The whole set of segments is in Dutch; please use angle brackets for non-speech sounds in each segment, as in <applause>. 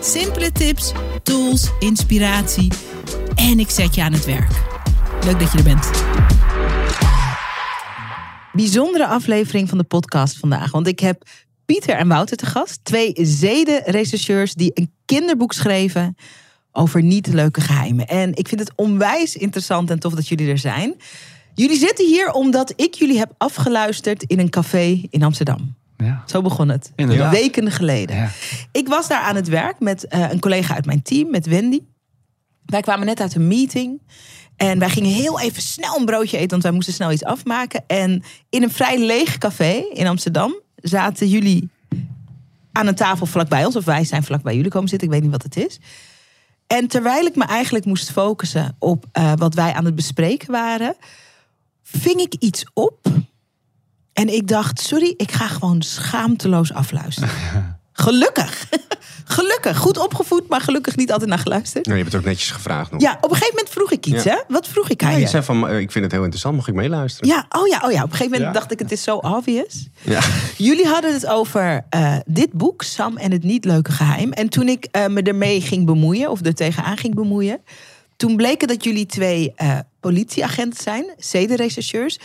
Simpele tips, tools, inspiratie en ik zet je aan het werk. Leuk dat je er bent. Bijzondere aflevering van de podcast vandaag. Want ik heb Pieter en Wouter te gast. Twee zedenrechercheurs die een kinderboek schreven over niet leuke geheimen. En ik vind het onwijs interessant en tof dat jullie er zijn. Jullie zitten hier omdat ik jullie heb afgeluisterd in een café in Amsterdam. Ja. Zo begon het. Inderdaad. Weken geleden. Ja. Ik was daar aan het werk met eh, een collega uit mijn team, met Wendy. Wij kwamen net uit een meeting. En wij gingen heel even snel een broodje eten, want wij moesten snel iets afmaken. En in een vrij leeg café in Amsterdam zaten jullie aan een tafel vlakbij ons. Of wij zijn vlakbij jullie komen zitten, ik weet niet wat het is. En terwijl ik me eigenlijk moest focussen op eh, wat wij aan het bespreken waren, ving ik iets op. En ik dacht, sorry, ik ga gewoon schaamteloos afluisteren. <laughs> Gelukkig. Gelukkig. Goed opgevoed, maar gelukkig niet altijd naar geluisterd. Nou, je hebt het ook netjes gevraagd nog. Ja, op een gegeven moment vroeg ik iets, Ja. hè? Wat vroeg ik aan Ja, je? zei van, eh, ik vind het heel interessant, mag ik meeluisteren? Ja, oh ja, oh ja. Op een gegeven moment Ja. dacht ik, het is zo obvious. Ja. Jullie hadden het over eh, dit boek, Sam en het niet leuke geheim. En toen ik eh, me ermee ging bemoeien, of er tegenaan ging bemoeien... toen bleek het dat jullie twee politieagenten zijn, zedenrechercheurs...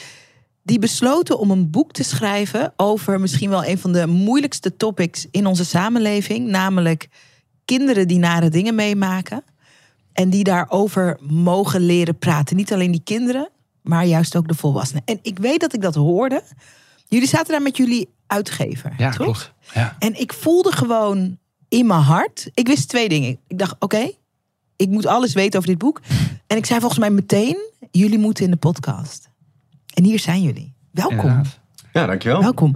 die besloten om een boek te schrijven over misschien wel een van de moeilijkste topics in onze samenleving. Namelijk kinderen die nare dingen meemaken. En die daarover mogen leren praten. Niet alleen die kinderen, maar juist ook de volwassenen. En ik weet dat ik dat hoorde. Jullie zaten daar met jullie uitgever. Ja, toch? klopt. Ja. En ik voelde gewoon in mijn hart. Ik wist twee dingen. Ik dacht, oké, ik moet alles weten over dit boek. En ik zei volgens mij meteen: jullie moeten in de podcast. En hier zijn jullie. Welkom. Inderdaad. ja, dankjewel. Welkom.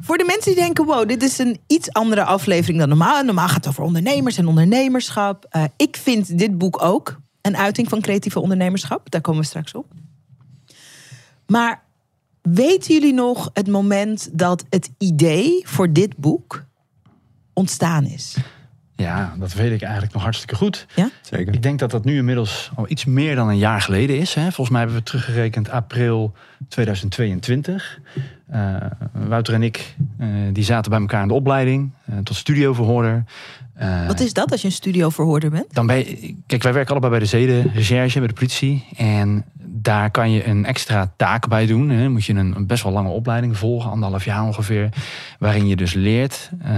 Voor de mensen die denken, wow, dit is een iets andere aflevering dan normaal. Normaal gaat het over ondernemers en ondernemerschap. Eh, ik vind dit boek ook een uiting van creatieve ondernemerschap. Daar komen we straks op. Maar weten jullie nog het moment dat het idee voor dit boek ontstaan is? Ja, dat weet ik eigenlijk nog hartstikke goed. Zeker. Ik denk dat dat nu inmiddels al iets meer dan een jaar geleden is. Hè. Volgens mij hebben we teruggerekend april 2022. Eh, Wouter en ik eh, die zaten bij elkaar in de opleiding eh, tot studioverhoorder. Eh, Wat is dat als je een studioverhoorder bent? Dan ben je, kijk, wij werken allebei bij de zedenrecherche, bij de politie. En daar kan je een extra taak bij doen. Hè. Moet je een, een best wel lange opleiding volgen, anderhalf jaar ongeveer. Waarin je dus leert eh,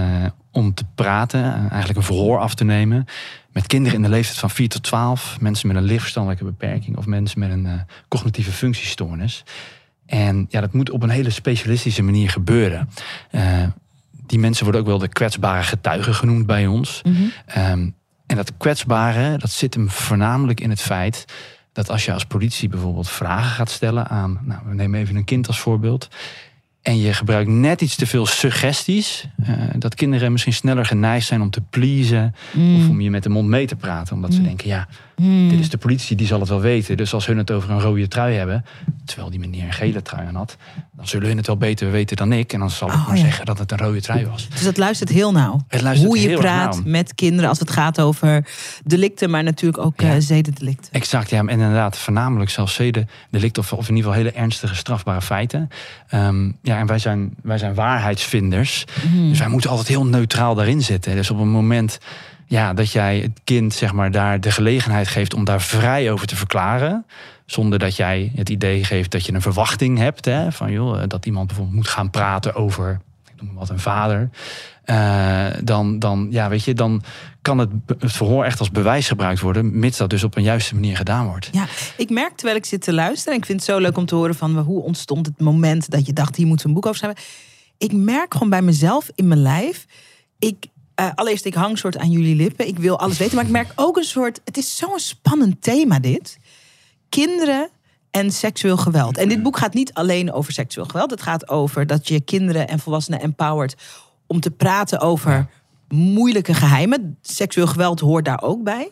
om te praten, eigenlijk een verhoor af te nemen. Met kinderen in de leeftijd van 4 tot 12. Mensen met een lichtverstandelijke beperking of mensen met een eh, cognitieve functiestoornis. En ja, dat moet op een hele specialistische manier gebeuren. Eh, die mensen worden ook wel de kwetsbare getuigen genoemd bij ons. Ehm, en dat kwetsbare, dat zit hem voornamelijk in het feit dat als je als politie bijvoorbeeld vragen gaat stellen aan, nou, we nemen even een kind als voorbeeld. En je gebruikt net iets te veel suggesties. eh, dat kinderen misschien sneller geneigd zijn om te pleasen. Of om je met de mond mee te praten. Omdat ze denken, ja, dit is de politie, die zal het wel weten. Dus als hun het over een rode trui hebben. Terwijl die meneer een gele trui aan had. Dan zullen hun het wel beter weten dan ik. En dan zal ik Oh, maar ja. zeggen dat het een rode trui was. Dus dat luistert heel nauw. Luistert Hoe je praat nauw. met kinderen als het gaat over delicten, maar natuurlijk ook Ja. eh, zedendelicten. Exact, ja. En inderdaad, voornamelijk zelfs zedendelict of, of in ieder geval hele ernstige strafbare feiten. Ehm, ja, en wij zijn, wij zijn waarheidsvinders. Dus wij moeten altijd heel neutraal daarin zitten. Dus op een moment ja, dat jij het kind zeg maar, daar de gelegenheid geeft om daar vrij over te verklaren. Zonder dat jij het idee geeft dat je een verwachting hebt. Hè, van joh, dat iemand bijvoorbeeld moet gaan praten over ik noem wat, een vader. Eh, dan, dan, ja, weet je, dan kan het, het verhoor echt als bewijs gebruikt worden. Mits dat dus op een juiste manier gedaan wordt. Ja, ik merk terwijl ik zit te luisteren, en ik vind het zo leuk om te horen van hoe ontstond het moment dat je dacht, hier moeten een boek over schrijven. Ik merk gewoon bij mezelf in mijn lijf, ik, eh, allereerst ik hang soort aan jullie lippen, ik wil alles weten, maar ik merk ook een soort, het is zo'n spannend thema dit. Kinderen en seksueel geweld. En dit boek gaat niet alleen over seksueel geweld, het gaat over dat je kinderen en volwassenen empowert om te praten over moeilijke geheimen. Seksueel geweld hoort daar ook bij.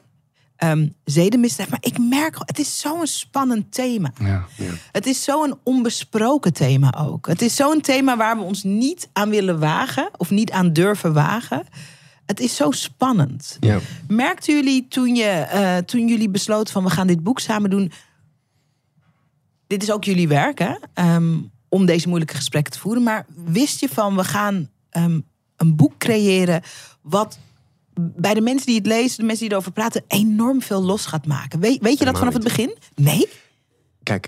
Ehm zedenmisdrijf. Maar ik merk, het is zo'n spannend thema. Ja. Het is zo'n onbesproken thema ook. Het is zo'n thema waar we ons niet aan willen wagen of niet aan durven wagen. Het is zo spannend. Ja. Merkten jullie toen, je, eh, toen jullie besloten van we gaan dit boek samen doen. Dit is ook jullie werk, hè? Ehm, om deze moeilijke gesprekken te voeren. Maar wist je van we gaan ehm, een boek creëren wat bij de mensen die het lezen, de mensen die erover praten, enorm veel los gaat maken. Weet, weet je dat vanaf het begin? Nee? Kijk,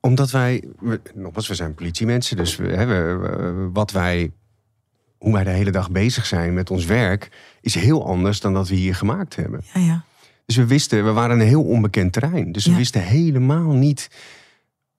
omdat wij, we, nogmaals, we zijn politiemensen, dus we, hè, we- we- wat wij, hoe wij de hele dag bezig zijn met ons werk, is heel anders dan dat we hier gemaakt hebben. Ja, ja. Dus we wisten, we waren een heel onbekend terrein. Dus we Ja. wisten helemaal niet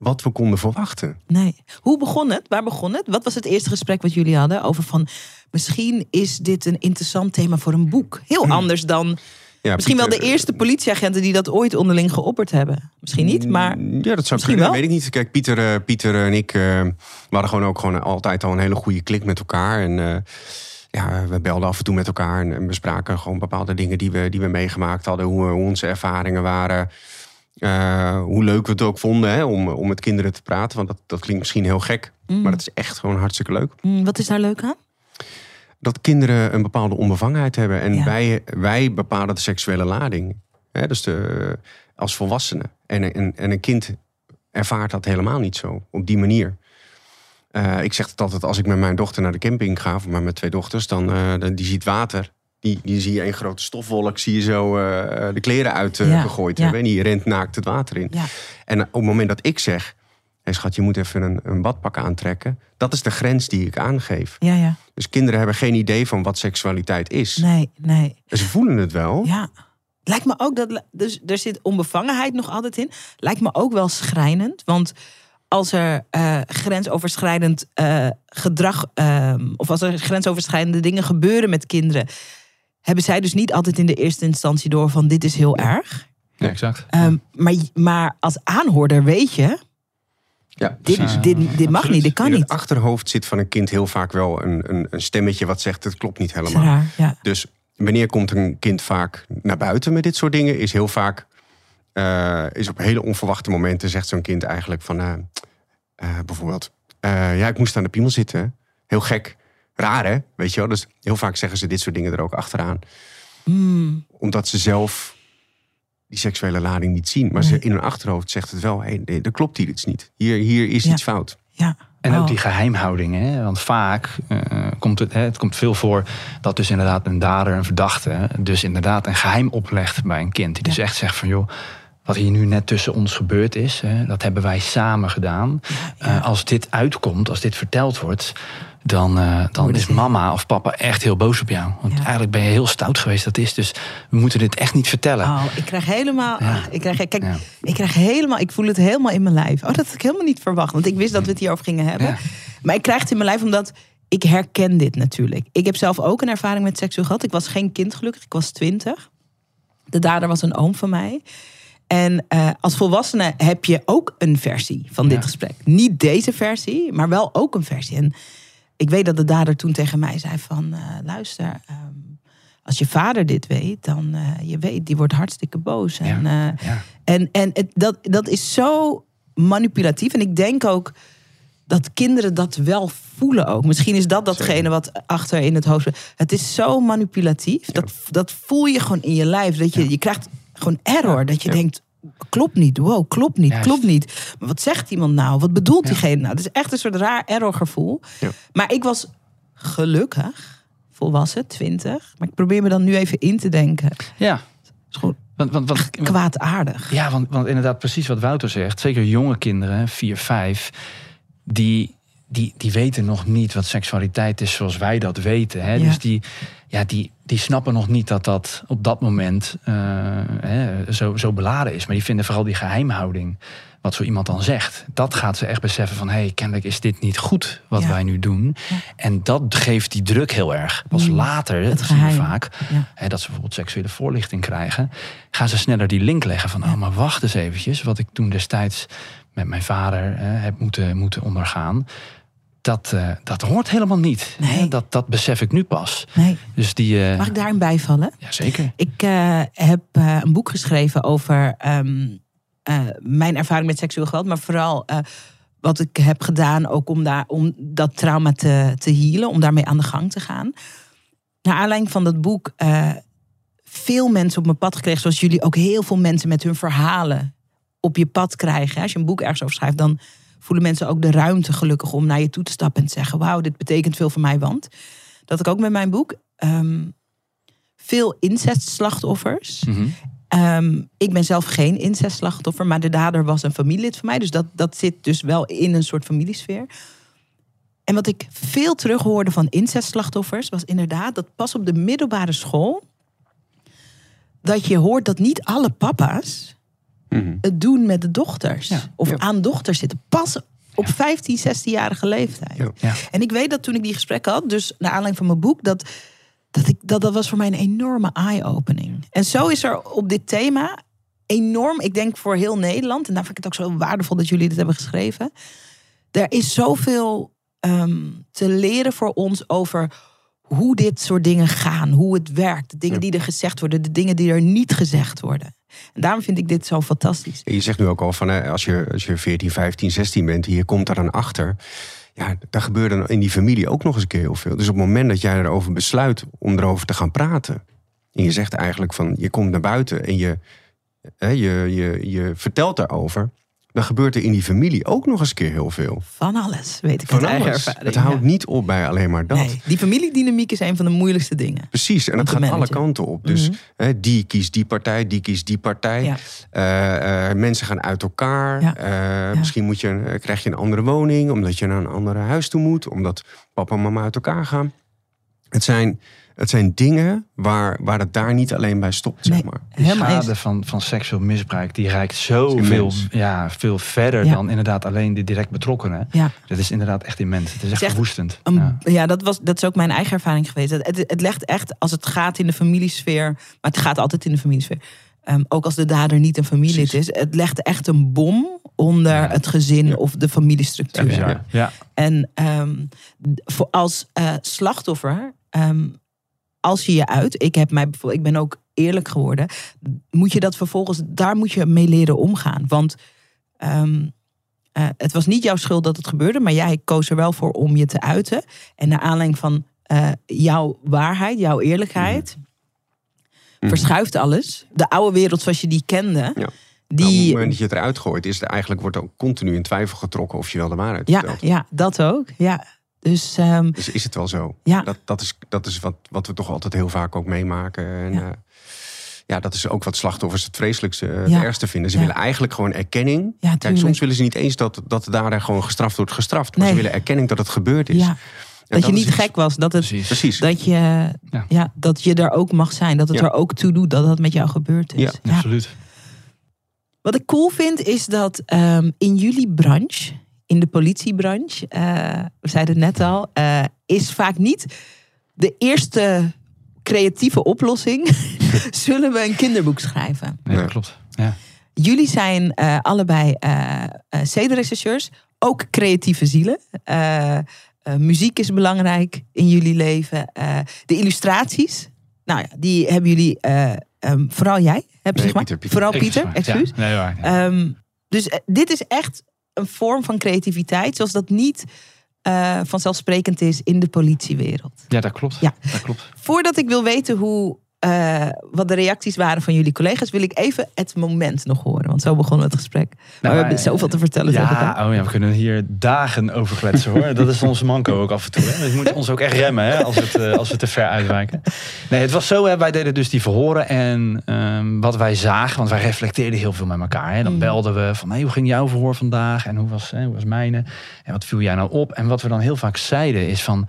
wat we konden verwachten. Nee. Hoe begon het? Waar begon het? Wat was het eerste gesprek wat jullie hadden over van misschien is dit een interessant thema voor een boek? Heel anders dan Ja, misschien wel de eerste politieagenten die dat ooit onderling geopperd hebben. Misschien niet, maar Ja, dat zou kunnen. wel. Weet ik niet. Kijk, Pieter, eh, Pieter en ik, eh, we hadden gewoon ook gewoon altijd al een hele goede klik met elkaar. En eh, ja, we belden af en toe met elkaar en, en bespraken gewoon bepaalde dingen die we, die we meegemaakt hadden. Hoe, hoe onze ervaringen waren. Eh, hoe leuk we het ook vonden hè, om, om met kinderen te praten. Want dat, dat klinkt misschien heel gek. Mm. Maar dat is echt gewoon hartstikke leuk. Mm, wat is daar leuk aan? Dat kinderen een bepaalde onbevangenheid hebben. En Ja. wij, wij bepalen de seksuele lading. Hè, dus de, als volwassenen. En, en, en een kind ervaart dat helemaal niet zo. Op die manier. Eh, ik zeg het altijd als ik met mijn dochter naar de camping ga. Of met mijn twee dochters. Dan, dan die ziet water. Die, die zie je een grote stofwolk. Zie je zo eh, de kleren uit eh, Ja, hebben. En die rent naakt het water in. Ja. En op het moment dat ik zeg... Hé schat, je moet even een, een badpak aantrekken. Dat is de grens die ik aangeef. Ja, ja. Dus kinderen hebben geen idee van wat seksualiteit is. Nee, nee. En Ze voelen het wel. Ja. Lijkt me ook dat. Dus er zit onbevangenheid nog altijd in. Lijkt me ook wel schrijnend. Want als er eh, grensoverschrijdend eh, gedrag. ehm, of als er grensoverschrijdende dingen gebeuren met kinderen. Hebben zij dus niet altijd in de eerste instantie door van dit is heel erg. Ja, exact. Ehm, maar, maar als aanhoorder weet je. Ja, Dit, dit, dit mag niet, dit kan in het niet. achterhoofd zit van een kind heel vaak wel een, een, een stemmetje wat zegt: het klopt niet helemaal. raar, ja. Dus wanneer komt een kind vaak naar buiten met dit soort dingen? Is heel vaak, eh, is op hele onverwachte momenten zegt zo'n kind eigenlijk van, eh, eh, bijvoorbeeld, eh, ja, ik moest aan de piemel zitten. Heel gek, raar hè, weet je wel? Dus heel vaak zeggen ze dit soort dingen er ook achteraan, Mm, omdat ze zelf die seksuele lading niet zien, maar Nee. ze in hun achterhoofd zegt het wel, hé, hey, er klopt hier iets niet. Hier, hier is Ja. iets fout. ja. En ook Oh. die geheimhouding. Hè? Want vaak eh, komt het, hè, het komt veel voor dat dus inderdaad een dader, een verdachte, dus inderdaad een geheim oplegt bij een kind. Die dus Ja. echt zegt van joh, wat hier nu net tussen ons gebeurd is, hè, dat hebben wij samen gedaan. ja. Eh, als dit uitkomt, als dit verteld wordt, dan, eh, dan is mama of papa echt heel boos op jou. Want Ja. eigenlijk ben je heel stout geweest, dat is. Dus we moeten dit echt niet vertellen. Oh, ik krijg helemaal. Ja. ah, Ik krijg, kijk, Ja. ik krijg helemaal. Ik voel het helemaal in mijn lijf. Oh, dat had ik helemaal niet verwacht. Want ik wist dat we het hierover gingen hebben. Maar ik krijg het in mijn lijf omdat ik herken dit natuurlijk. Ik heb zelf ook een ervaring met seksueel gehad. Ik was geen kind gelukkig. Ik was twintig. De dader was een oom van mij. En eh, als volwassene heb je ook een versie van dit gesprek. Niet deze versie, maar wel ook een versie. En ik weet dat de dader toen tegen mij zei van... eh, luister, ehm, als je vader dit weet, dan eh, je weet, die wordt hartstikke boos. En, eh, Ja. en, en het, dat, dat is zo manipulatief. En ik denk ook dat kinderen dat wel voelen ook. Misschien is dat datgene wat achter in het hoofd... Het is zo manipulatief. Dat, dat voel je gewoon in je lijf. Dat je, je krijgt gewoon error. Dat je denkt, klopt niet. Wow, klopt niet, Juist. klopt niet. Maar wat zegt iemand nou? Wat bedoelt diegene nou? Het is echt een soort raar errorgevoel. Ja. Maar ik was gelukkig volwassen, twintig. Maar ik probeer me dan nu even in te denken. Ja. is gewoon Want, want, want, kwaadaardig. Ja, want, want inderdaad, precies wat Wouter zegt. Zeker jonge kinderen, 4, 5, die, die, die weten nog niet wat seksualiteit is zoals wij dat weten. Hè? Ja. Dus die, ja, die, die snappen nog niet dat dat op dat moment eh, hè, zo, zo beladen is. Maar die vinden vooral die geheimhouding, wat zo iemand dan zegt. Dat gaat ze echt beseffen van, hé, hey, kennelijk is dit niet goed wat Ja. wij nu doen. En dat geeft die druk heel erg. Pas Mm. later, Het dat zie je geheim. vaak, hè, dat ze bijvoorbeeld seksuele voorlichting krijgen, gaan ze sneller die link leggen van, oh, maar wacht eens eventjes, wat ik toen destijds met mijn vader hè, heb moeten, moeten ondergaan. Dat, eh, dat hoort helemaal niet. Nee. Dat, dat besef ik nu pas. Nee. Dus die, eh, Mag ik daarin bijvallen? ja zeker. Ik eh, heb een boek geschreven over ehm, eh, mijn ervaring met seksueel geweld. Maar vooral wat ik heb gedaan ook om, daar, om dat trauma te, te healen. Om daarmee aan de gang te gaan. Naar aanleiding van dat boek veel mensen op mijn pad gekregen. Zoals jullie ook heel veel mensen met hun verhalen op je pad krijgen. Als je een boek ergens over schrijft, dan voelen mensen ook de ruimte gelukkig om naar je toe te stappen en te zeggen: Wauw, dit betekent veel voor mij. Want dat ik ook met mijn boek ehm, veel incestslachtoffers. Mhm. Ehm, ik ben zelf geen incestslachtoffer, maar de dader was een familielid van mij. Dus dat, dat zit dus wel in een soort familiesfeer. En wat ik veel terug hoorde van incestslachtoffers was inderdaad dat pas op de middelbare school. dat je hoort dat niet alle papa's Mhm. het doen met de dochters. Ja. Of Ja. aan dochters zitten. Pas op 15, 16-jarige leeftijd. En ik weet dat toen ik die gesprekken had, dus naar aanleiding van mijn boek, dat dat, ik, dat, dat was voor mij een enorme eye-opening. En zo is er op dit thema enorm, ik denk voor heel Nederland, en daar vind ik het ook zo waardevol dat jullie dit hebben geschreven. Er is zoveel ehm, te leren voor ons over hoe dit soort dingen gaan, hoe het werkt, de dingen Ja. die er gezegd worden, de dingen die er niet gezegd worden. En daarom vind ik dit zo fantastisch. Je zegt nu ook al van als je, als je 14, 15, 16 bent, hier komt daar dan achter. Ja, daar gebeurt dan in die familie ook nog eens een keer heel veel. Dus op het moment dat jij erover besluit om erover te gaan praten. En je zegt eigenlijk van je komt naar buiten en je, hè, je, je, je vertelt daarover. Dan gebeurt er in die familie ook nog eens een keer heel veel. Van alles, weet ik Van uit alles. ervaring. Het houdt ja. niet op bij alleen maar dat. Nee, die familiedynamiek is een van de moeilijkste dingen. Precies, en dat gaat alle kanten op. Dus Mhm. hè, die kiest die partij, die kiest die partij. Ja. Eh, eh, mensen gaan uit elkaar. Ja. Eh, Misschien moet je, krijg je een andere woning, omdat je naar een ander huis toe moet, omdat papa en mama uit elkaar gaan. Het zijn, het zijn dingen waar, waar het daar niet alleen bij stopt, zeg maar. Helemaal schade eens. van, van seksueel misbruik, die reikt zoveel ja, veel verder Ja. dan inderdaad alleen de direct betrokkenen. Ja. Dat is inderdaad echt immens. Het is echt verwoestend. Een- Ja. ja, dat, was, dat is ook mijn eigen ervaring geweest. Het, het, het legt echt, als het gaat in de familiesfeer, maar het gaat altijd in de familiesfeer. Ehm, ook als de dader niet een familielid is, het legt echt een bom onder Ja. het gezin Ja. of de familiestructuur. Ja, ja. En ehm, voor als eh, slachtoffer, ehm, als je je uit, ik heb mij bijvoorbeeld, ik ben ook eerlijk geworden, moet je dat vervolgens, daar moet je mee leren omgaan. Want ehm, eh, het was niet jouw schuld dat het gebeurde, maar jij koos er wel voor om je te uiten. En naar aanleiding van eh, jouw waarheid, jouw eerlijkheid, Mhm. Verschuift alles. De oude wereld zoals je die kende, Ja. Nou, op die. het moment dat je het eruit gooit, is er eigenlijk wordt ook continu in twijfel getrokken of je wel de waarheid ja, vertelt. ja, dat ook. Ja. Dus ehm, Dus is het wel zo? Ja. Dat, dat is, dat is wat, wat we toch altijd heel vaak ook meemaken. En, Ja. ja. ja, dat is ook wat slachtoffers het vreselijkste, eh, Ja. het ergste vinden. Ze Ja. willen eigenlijk gewoon erkenning. ja, Kijk, soms willen ze niet eens dat, dat dader gewoon gestraft wordt gestraft. Maar Nee. ze willen erkenning dat het gebeurd is. Dat je niet iets- gek was, dat het Precies. Precies. Dat je, ja. Ja. dat je er ook mag zijn. Dat het Ja. er ook toe doet dat dat met jou gebeurd is. Ja, Absoluut. Wat ik cool vind is dat ehm, in jullie branche, in de politiebranche, eh, we zeiden het net al, eh, is vaak niet de eerste creatieve oplossing. <laughs> Zullen we een kinderboek schrijven? Nee, Ja. dat klopt. Ja. Jullie zijn eh, allebei eh eh, zedenrechercheurs, ook creatieve zielen. Eh, muziek is belangrijk in jullie leven. Eh, de illustraties, nou ja, die hebben jullie, eh, ehm, vooral jij hebt Nee, ze gemaakt. Pieter, Pieter. Vooral Pieter, excuus. nee, waar. Ehm, dus dit is echt een vorm van creativiteit, zoals dat niet vanzelfsprekend is in de politiewereld. ja, dat klopt. Ja. Dat klopt. Voordat ik wil weten hoe, eh, wat de reacties waren van jullie collega's, wil ik even het moment nog horen. Want zo begon het gesprek. maar we maar, hebben zoveel te vertellen. Ja, oh ja, we kunnen hier dagen over kletsen hoor. Dat is onze manco ook af en toe. Hè. Dus we moeten ons ook echt remmen hè, als, we het, eh, als we te ver uitwijken. Nee, het was zo, hè, wij deden dus die verhoren. En ehm, wat wij zagen, want wij reflecteerden heel veel met elkaar. Hè. Dan Mm. belden we van, hey, hoe ging jouw verhoor vandaag? En hoe was, hè, hoe was mijne? En wat viel jij nou op? En wat we dan heel vaak zeiden is van...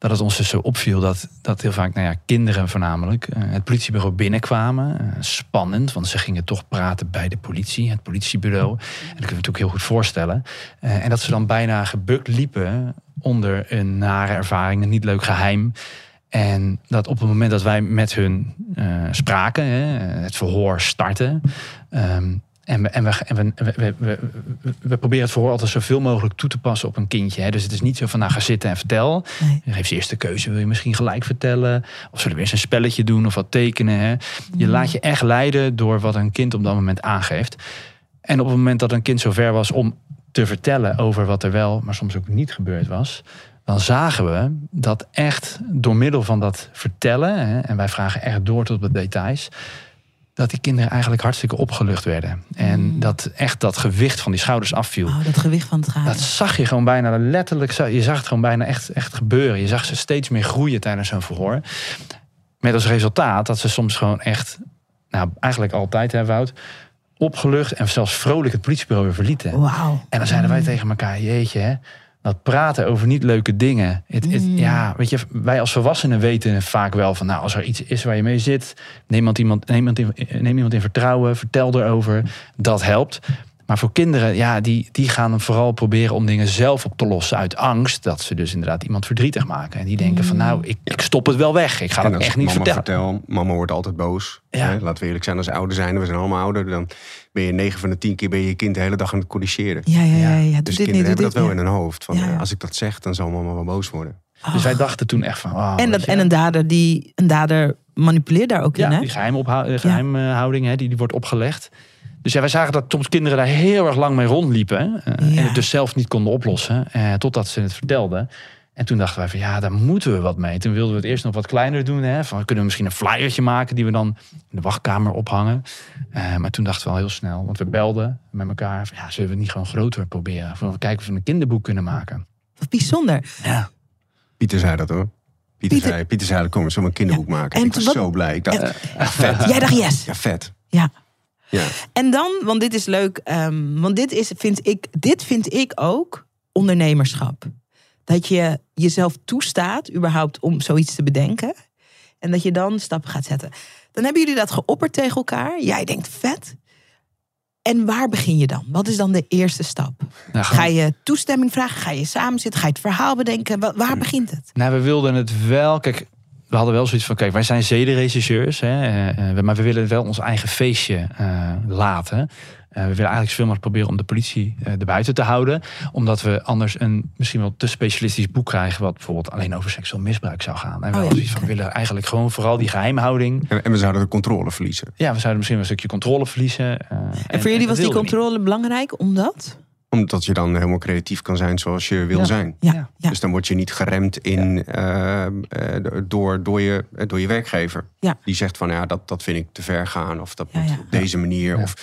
Dat het ons dus zo opviel dat, dat heel vaak, nou ja, kinderen voornamelijk, eh, het politiebureau binnenkwamen. Eh, spannend, want ze gingen toch praten bij de politie, het politiebureau. En dat kunnen we natuurlijk heel goed voorstellen. Eh, en dat ze dan bijna gebukt liepen onder een nare ervaring, een niet leuk geheim. En dat op het moment dat wij met hun spraken, hè, het verhoor starten. ehm, En, we, en, we, en we, we, we, proberen het verhoor altijd zoveel mogelijk toe te passen op een kindje. Hè. Dus het is niet zo van, nou ga zitten en vertel. Nee. Dan geeft ze eerst de keuze, wil je misschien gelijk vertellen? Of zullen we eerst een spelletje doen of wat tekenen? Hè? Je Mm. laat je echt leiden door wat een kind op dat moment aangeeft. En op het moment dat een kind zover was om te vertellen over wat er wel, maar soms ook niet gebeurd was, dan zagen we dat echt door middel van dat vertellen, hè, en wij vragen echt door tot op de details, dat die kinderen eigenlijk hartstikke opgelucht werden. En Mm. dat echt dat gewicht van die schouders afviel. Oh, dat gewicht van het gaan. Dat zag je gewoon bijna letterlijk. zo- Je zag het gewoon bijna echt, echt gebeuren. Je zag ze steeds meer groeien tijdens zo'n verhoor. Met als resultaat dat ze soms gewoon echt, nou eigenlijk altijd hè Wout, opgelucht en zelfs vrolijk het politiebureau weer verlieten. Wauw. En dan zeiden wij tegen elkaar, jeetje hè, dat praten over niet leuke dingen. Het, het- Mm. Ja, weet je, wij als volwassenen weten vaak wel van, nou als er iets is waar je mee zit, neem iemand, neem iemand, in, neem iemand in vertrouwen, vertel erover. Dat helpt. Maar voor kinderen, ja, die, die gaan vooral proberen om dingen zelf op te lossen uit angst. Dat ze dus inderdaad iemand verdrietig maken. En die denken van, nou, ik, ik stop het wel weg. Ik ga dat echt niet mama vertellen. vertel, mama wordt altijd boos. Ja. Hè? Laten we eerlijk zijn, als ouder zijn, we zijn allemaal ouder, dan ben je 9 van de 10 keer ben je je kind de hele dag aan het corrigeren. Ja, ja, ja. ja. Dus dit kinderen niet, hebben dit dat wel in hun hoofd. Van, Ja, ja. eh, Als ik dat zeg, dan zal mama wel boos worden. Dus wij dachten toen echt van, oh, En, dat, en een dader, die, een dader manipuleert daar ook in, hè? die eh, geheimhouding hè, die, die wordt opgelegd. Dus ja, wij zagen dat soms kinderen daar heel erg lang mee rondliepen. eh, Ja. En het dus zelf niet konden oplossen. eh, totdat ze het vertelden. En toen dachten wij van ja, daar moeten we wat mee. Toen wilden we het eerst nog wat kleiner doen. Hè, van, kunnen we misschien een flyertje maken die we dan in de wachtkamer ophangen. Eh, maar toen dachten we al heel snel, want we belden met elkaar. Van, ja, zullen we het niet gewoon groter proberen? Van, we kijken of we een kinderboek kunnen maken. Wat bijzonder. Ja. Pieter zei dat hoor. Pieter, Pieter- zei, Pieter zei, kom, we zullen een kinderboek maken. En ik was wat- zo blij. Ik dacht, ja, vet. Jij dacht yes. Ja, vet. Ja. Ja. En dan, want dit is leuk, ehm, want dit, is, vind ik, dit vind ik ook ondernemerschap. Dat je jezelf toestaat überhaupt om zoiets te bedenken. En dat je dan stappen gaat zetten. Dan hebben jullie dat geopperd tegen elkaar. Jij denkt vet. En waar begin je dan? Wat is dan de eerste stap? Nou, Ga je toestemming vragen? Ga je samen zitten? Ga je het verhaal bedenken? Wa- Waar begint het? Nou, we wilden het wel. Kijk, we hadden wel zoiets van: kijk, wij zijn zedenregisseurs, hè, eh, eh, maar we willen wel ons eigen feestje eh, laten. Eh, we willen eigenlijk zoveel mogelijk proberen om de politie eh erbuiten te houden. Omdat we anders een misschien wel te specialistisch boek krijgen. wat bijvoorbeeld alleen over seksueel misbruik zou gaan. En we Oh ja, hadden zoiets van: we willen eigenlijk gewoon vooral die geheimhouding. En, en we zouden de controle verliezen. Ja, we zouden misschien wel een stukje controle verliezen. eh, En, voor jullie was die niet. controle belangrijk omdat? Omdat je dan helemaal creatief kan zijn zoals je wil Ja. zijn. Ja. Dus dan word je niet geremd in, eh, eh, door, door, je, eh, door je werkgever. Ja. Die zegt van ja, dat, dat vind ik te ver gaan. Of dat Ja, moet ja. op deze manier. Ja. Of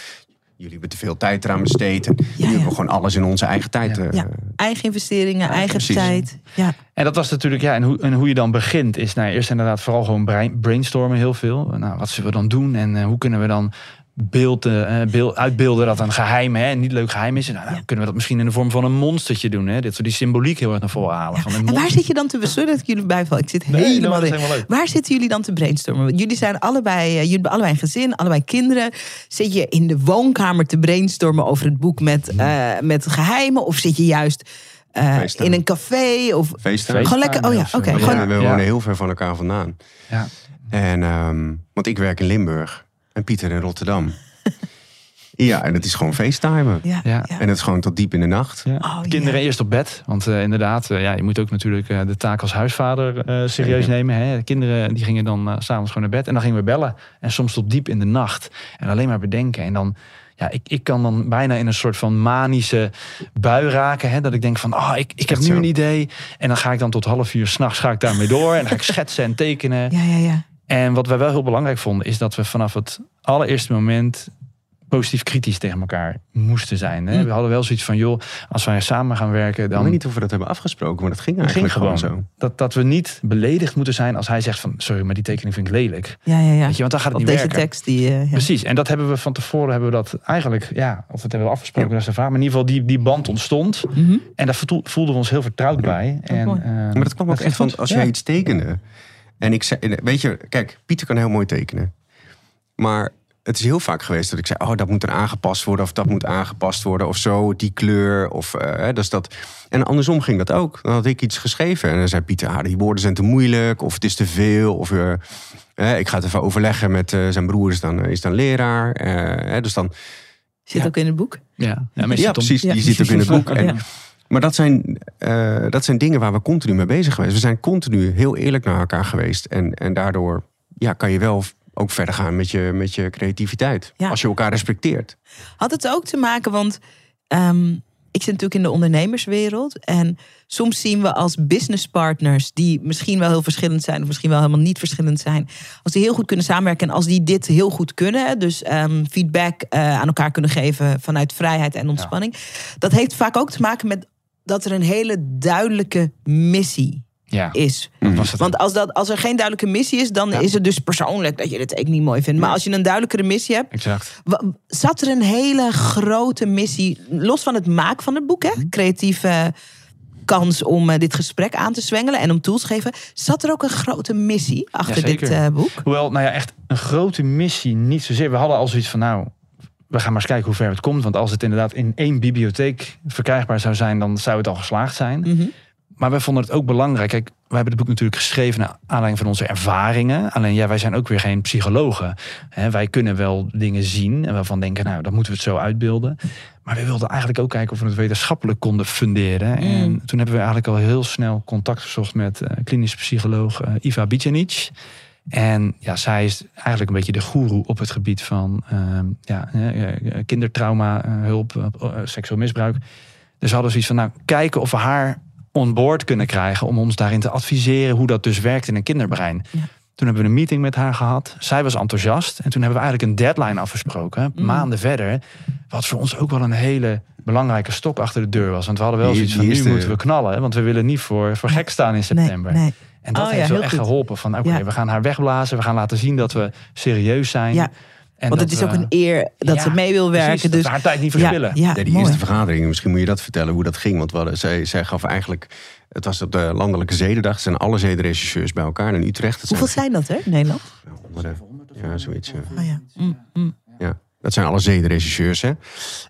jullie hebben te veel tijd eraan besteed. En nu ja. hebben we gewoon alles in onze eigen tijd. Ja. eh, Ja. Eigen investeringen, eigen precies. tijd. Ja. En dat was natuurlijk, ja, en hoe, en hoe je dan begint, is nou, eerst inderdaad vooral gewoon brainstormen heel veel. Nou, wat zullen we dan doen en hoe kunnen we dan beeld, eh, beeld, uitbeelden dat een geheim, hè, een niet leuk geheim is. Nou, nou, Ja. kunnen we dat misschien in de vorm van een monstertje doen, hè? Dit soort die symboliek heel erg naar voren halen. Ja. Van een En waar zit je dan te... Sorry dat ik jullie bijval. Ik zit Nee, helemaal in. Waar zitten jullie dan te brainstormen? Jullie zijn allebei, eh, jullie hebben allebei een gezin, allebei kinderen. Zit je in de woonkamer te brainstormen over het boek met, eh, met geheimen? Of zit je juist eh, Feesten. in een café? Of. Gewoon lekker- oh ja, oké, Ja, gewoon- we Ja. wonen heel ver van elkaar vandaan. Ja. En, ehm, want ik werk in Limburg en Pieter in Rotterdam. ja, en het is gewoon FaceTimen. ja. En het is gewoon tot diep in de nacht. Ja. Oh, Kinderen ja. eerst op bed. Want eh, inderdaad, eh, ja, je moet ook natuurlijk eh, de taak als huisvader eh, serieus nemen. Hè. De kinderen die gingen dan s s'avonds gewoon naar bed. En dan gingen we bellen. En soms tot diep in de nacht. En alleen maar bedenken. En dan, ja, ik, ik kan dan bijna in een soort van manische bui raken. Hè, dat ik denk van, ah, ik, ik heb nu een idee. En dan ga ik dan tot half uur s'nachts ga ik daarmee door. En dan ga ik schetsen en tekenen. Ja, ja, ja. En wat wij wel heel belangrijk vonden, is dat we vanaf het allereerste moment positief kritisch tegen elkaar moesten zijn. Hè? Mm. We hadden wel zoiets van, joh, als wij samen gaan werken, Ik dan weet niet of we dat hebben afgesproken, maar dat ging eigenlijk ging gewoon gewoon zo. Dat, dat we niet beledigd moeten zijn als hij zegt van, sorry, maar die tekening vind ik lelijk. ja, ja, ja. Weet je, want dan gaat het Op niet deze werken. tekst die... eh, ja. Precies, en dat hebben we van tevoren hebben we dat eigenlijk, ja, of het hebben we afgesproken, dat is de vraag. Maar in ieder geval, die, die band ontstond. Mhm. En daar voel- voelden we ons heel vertrouwd bij. En, eh, Maar dat kwam ook echt van als Ja. jij iets tekende. En ik zei, weet je, kijk, Pieter kan heel mooi tekenen. Maar het is heel vaak geweest dat ik zei, oh, dat moet er aangepast worden, of dat moet aangepast worden, of zo, die kleur, of hè, dus dat. En andersom ging dat ook. Dan had ik iets geschreven en dan zei Pieter, ah, die woorden zijn te moeilijk, of het is te veel, of eh, hè, ik ga het even overleggen met eh, zijn broer, is dan, is dan leraar. eh, hè, dus dan, Zit Ja. ook in het boek. Ja, ja, precies. Ja. Die zit ook in het boek. <laughs> En, Ja. Maar dat zijn, eh, dat zijn dingen waar we continu mee bezig geweest. We zijn continu heel eerlijk naar elkaar geweest. En, en daardoor ja, kan je wel ook verder gaan met je, met je creativiteit. Ja. Als je elkaar respecteert. Had het ook te maken, want ehm, ik zit natuurlijk in de ondernemerswereld. En soms zien we als businesspartners, die misschien wel heel verschillend zijn, of misschien wel helemaal niet verschillend zijn, als die heel goed kunnen samenwerken en als die dit heel goed kunnen, dus ehm, feedback eh, aan elkaar kunnen geven vanuit vrijheid en ontspanning. Dat heeft vaak ook te maken met dat er een hele duidelijke missie Ja, is. was het. Want als, dat, als er geen duidelijke missie is, dan Ja. is het dus persoonlijk dat je het ik niet mooi vindt. Maar als je een duidelijkere missie hebt, Exact. Zat er een hele grote missie, los van het maken van het boek, hè? creatieve kans om eh, dit gesprek aan te zwengelen en om tools te geven. Zat er ook een grote missie achter dit eh, boek? Hoewel, nou ja, echt een grote missie niet zozeer. We hadden al zoiets van, nou, we gaan maar eens kijken hoe ver het komt. Want als het inderdaad in één bibliotheek verkrijgbaar zou zijn, dan zou het al geslaagd zijn. Mhm. Maar wij vonden het ook belangrijk. Kijk, wij hebben het boek natuurlijk geschreven naar aanleiding van onze ervaringen. Alleen ja, wij zijn ook weer geen psychologen. Wij kunnen wel dingen zien en waarvan denken, nou, dan moeten we het zo uitbeelden. Maar we wilden eigenlijk ook kijken of we het wetenschappelijk konden funderen. En Mm. toen hebben we eigenlijk al heel snel contact gezocht met eh klinisch psycholoog eh, Iva Bicenic. En ja, zij is eigenlijk een beetje de goeroe op het gebied van ehm, ja, eh, eh, kindertrauma, eh, hulp, seksueel misbruik. Dus we hadden zoiets van, nou, kijken of we haar on board kunnen krijgen om ons daarin te adviseren hoe dat dus werkt in een kinderbrein. Ja. Toen hebben we een meeting met haar gehad. Zij was enthousiast. En toen hebben we eigenlijk een deadline afgesproken. Mm. Maanden verder. Wat voor ons ook wel een hele belangrijke stok achter de deur was. Want we hadden wel zoiets van, nu moeten we knallen. Want we willen niet voor, voor gek staan in september. Nee, nee. En dat Oh ja, heeft wel heel echt goed. geholpen. Van oké, Ja. we gaan haar wegblazen. We gaan laten zien dat we serieus zijn. Ja, En Want het is ook een eer dat Ja, ze mee wil precies, werken. dat dus we haar tijd niet verspillen. ja, Ja, die mooi. eerste vergadering, misschien moet je dat vertellen hoe dat ging. Want we hadden, zij, zij gaf eigenlijk, het was op de landelijke zedendag. Er zijn alle zedenregisseurs bij elkaar in Utrecht. Dat Hoeveel zijn dat er in Nederland? Ja, zoiets. ja. Oh ja. Mm, mm. Ja, dat zijn alle zedenregisseurs. Hè?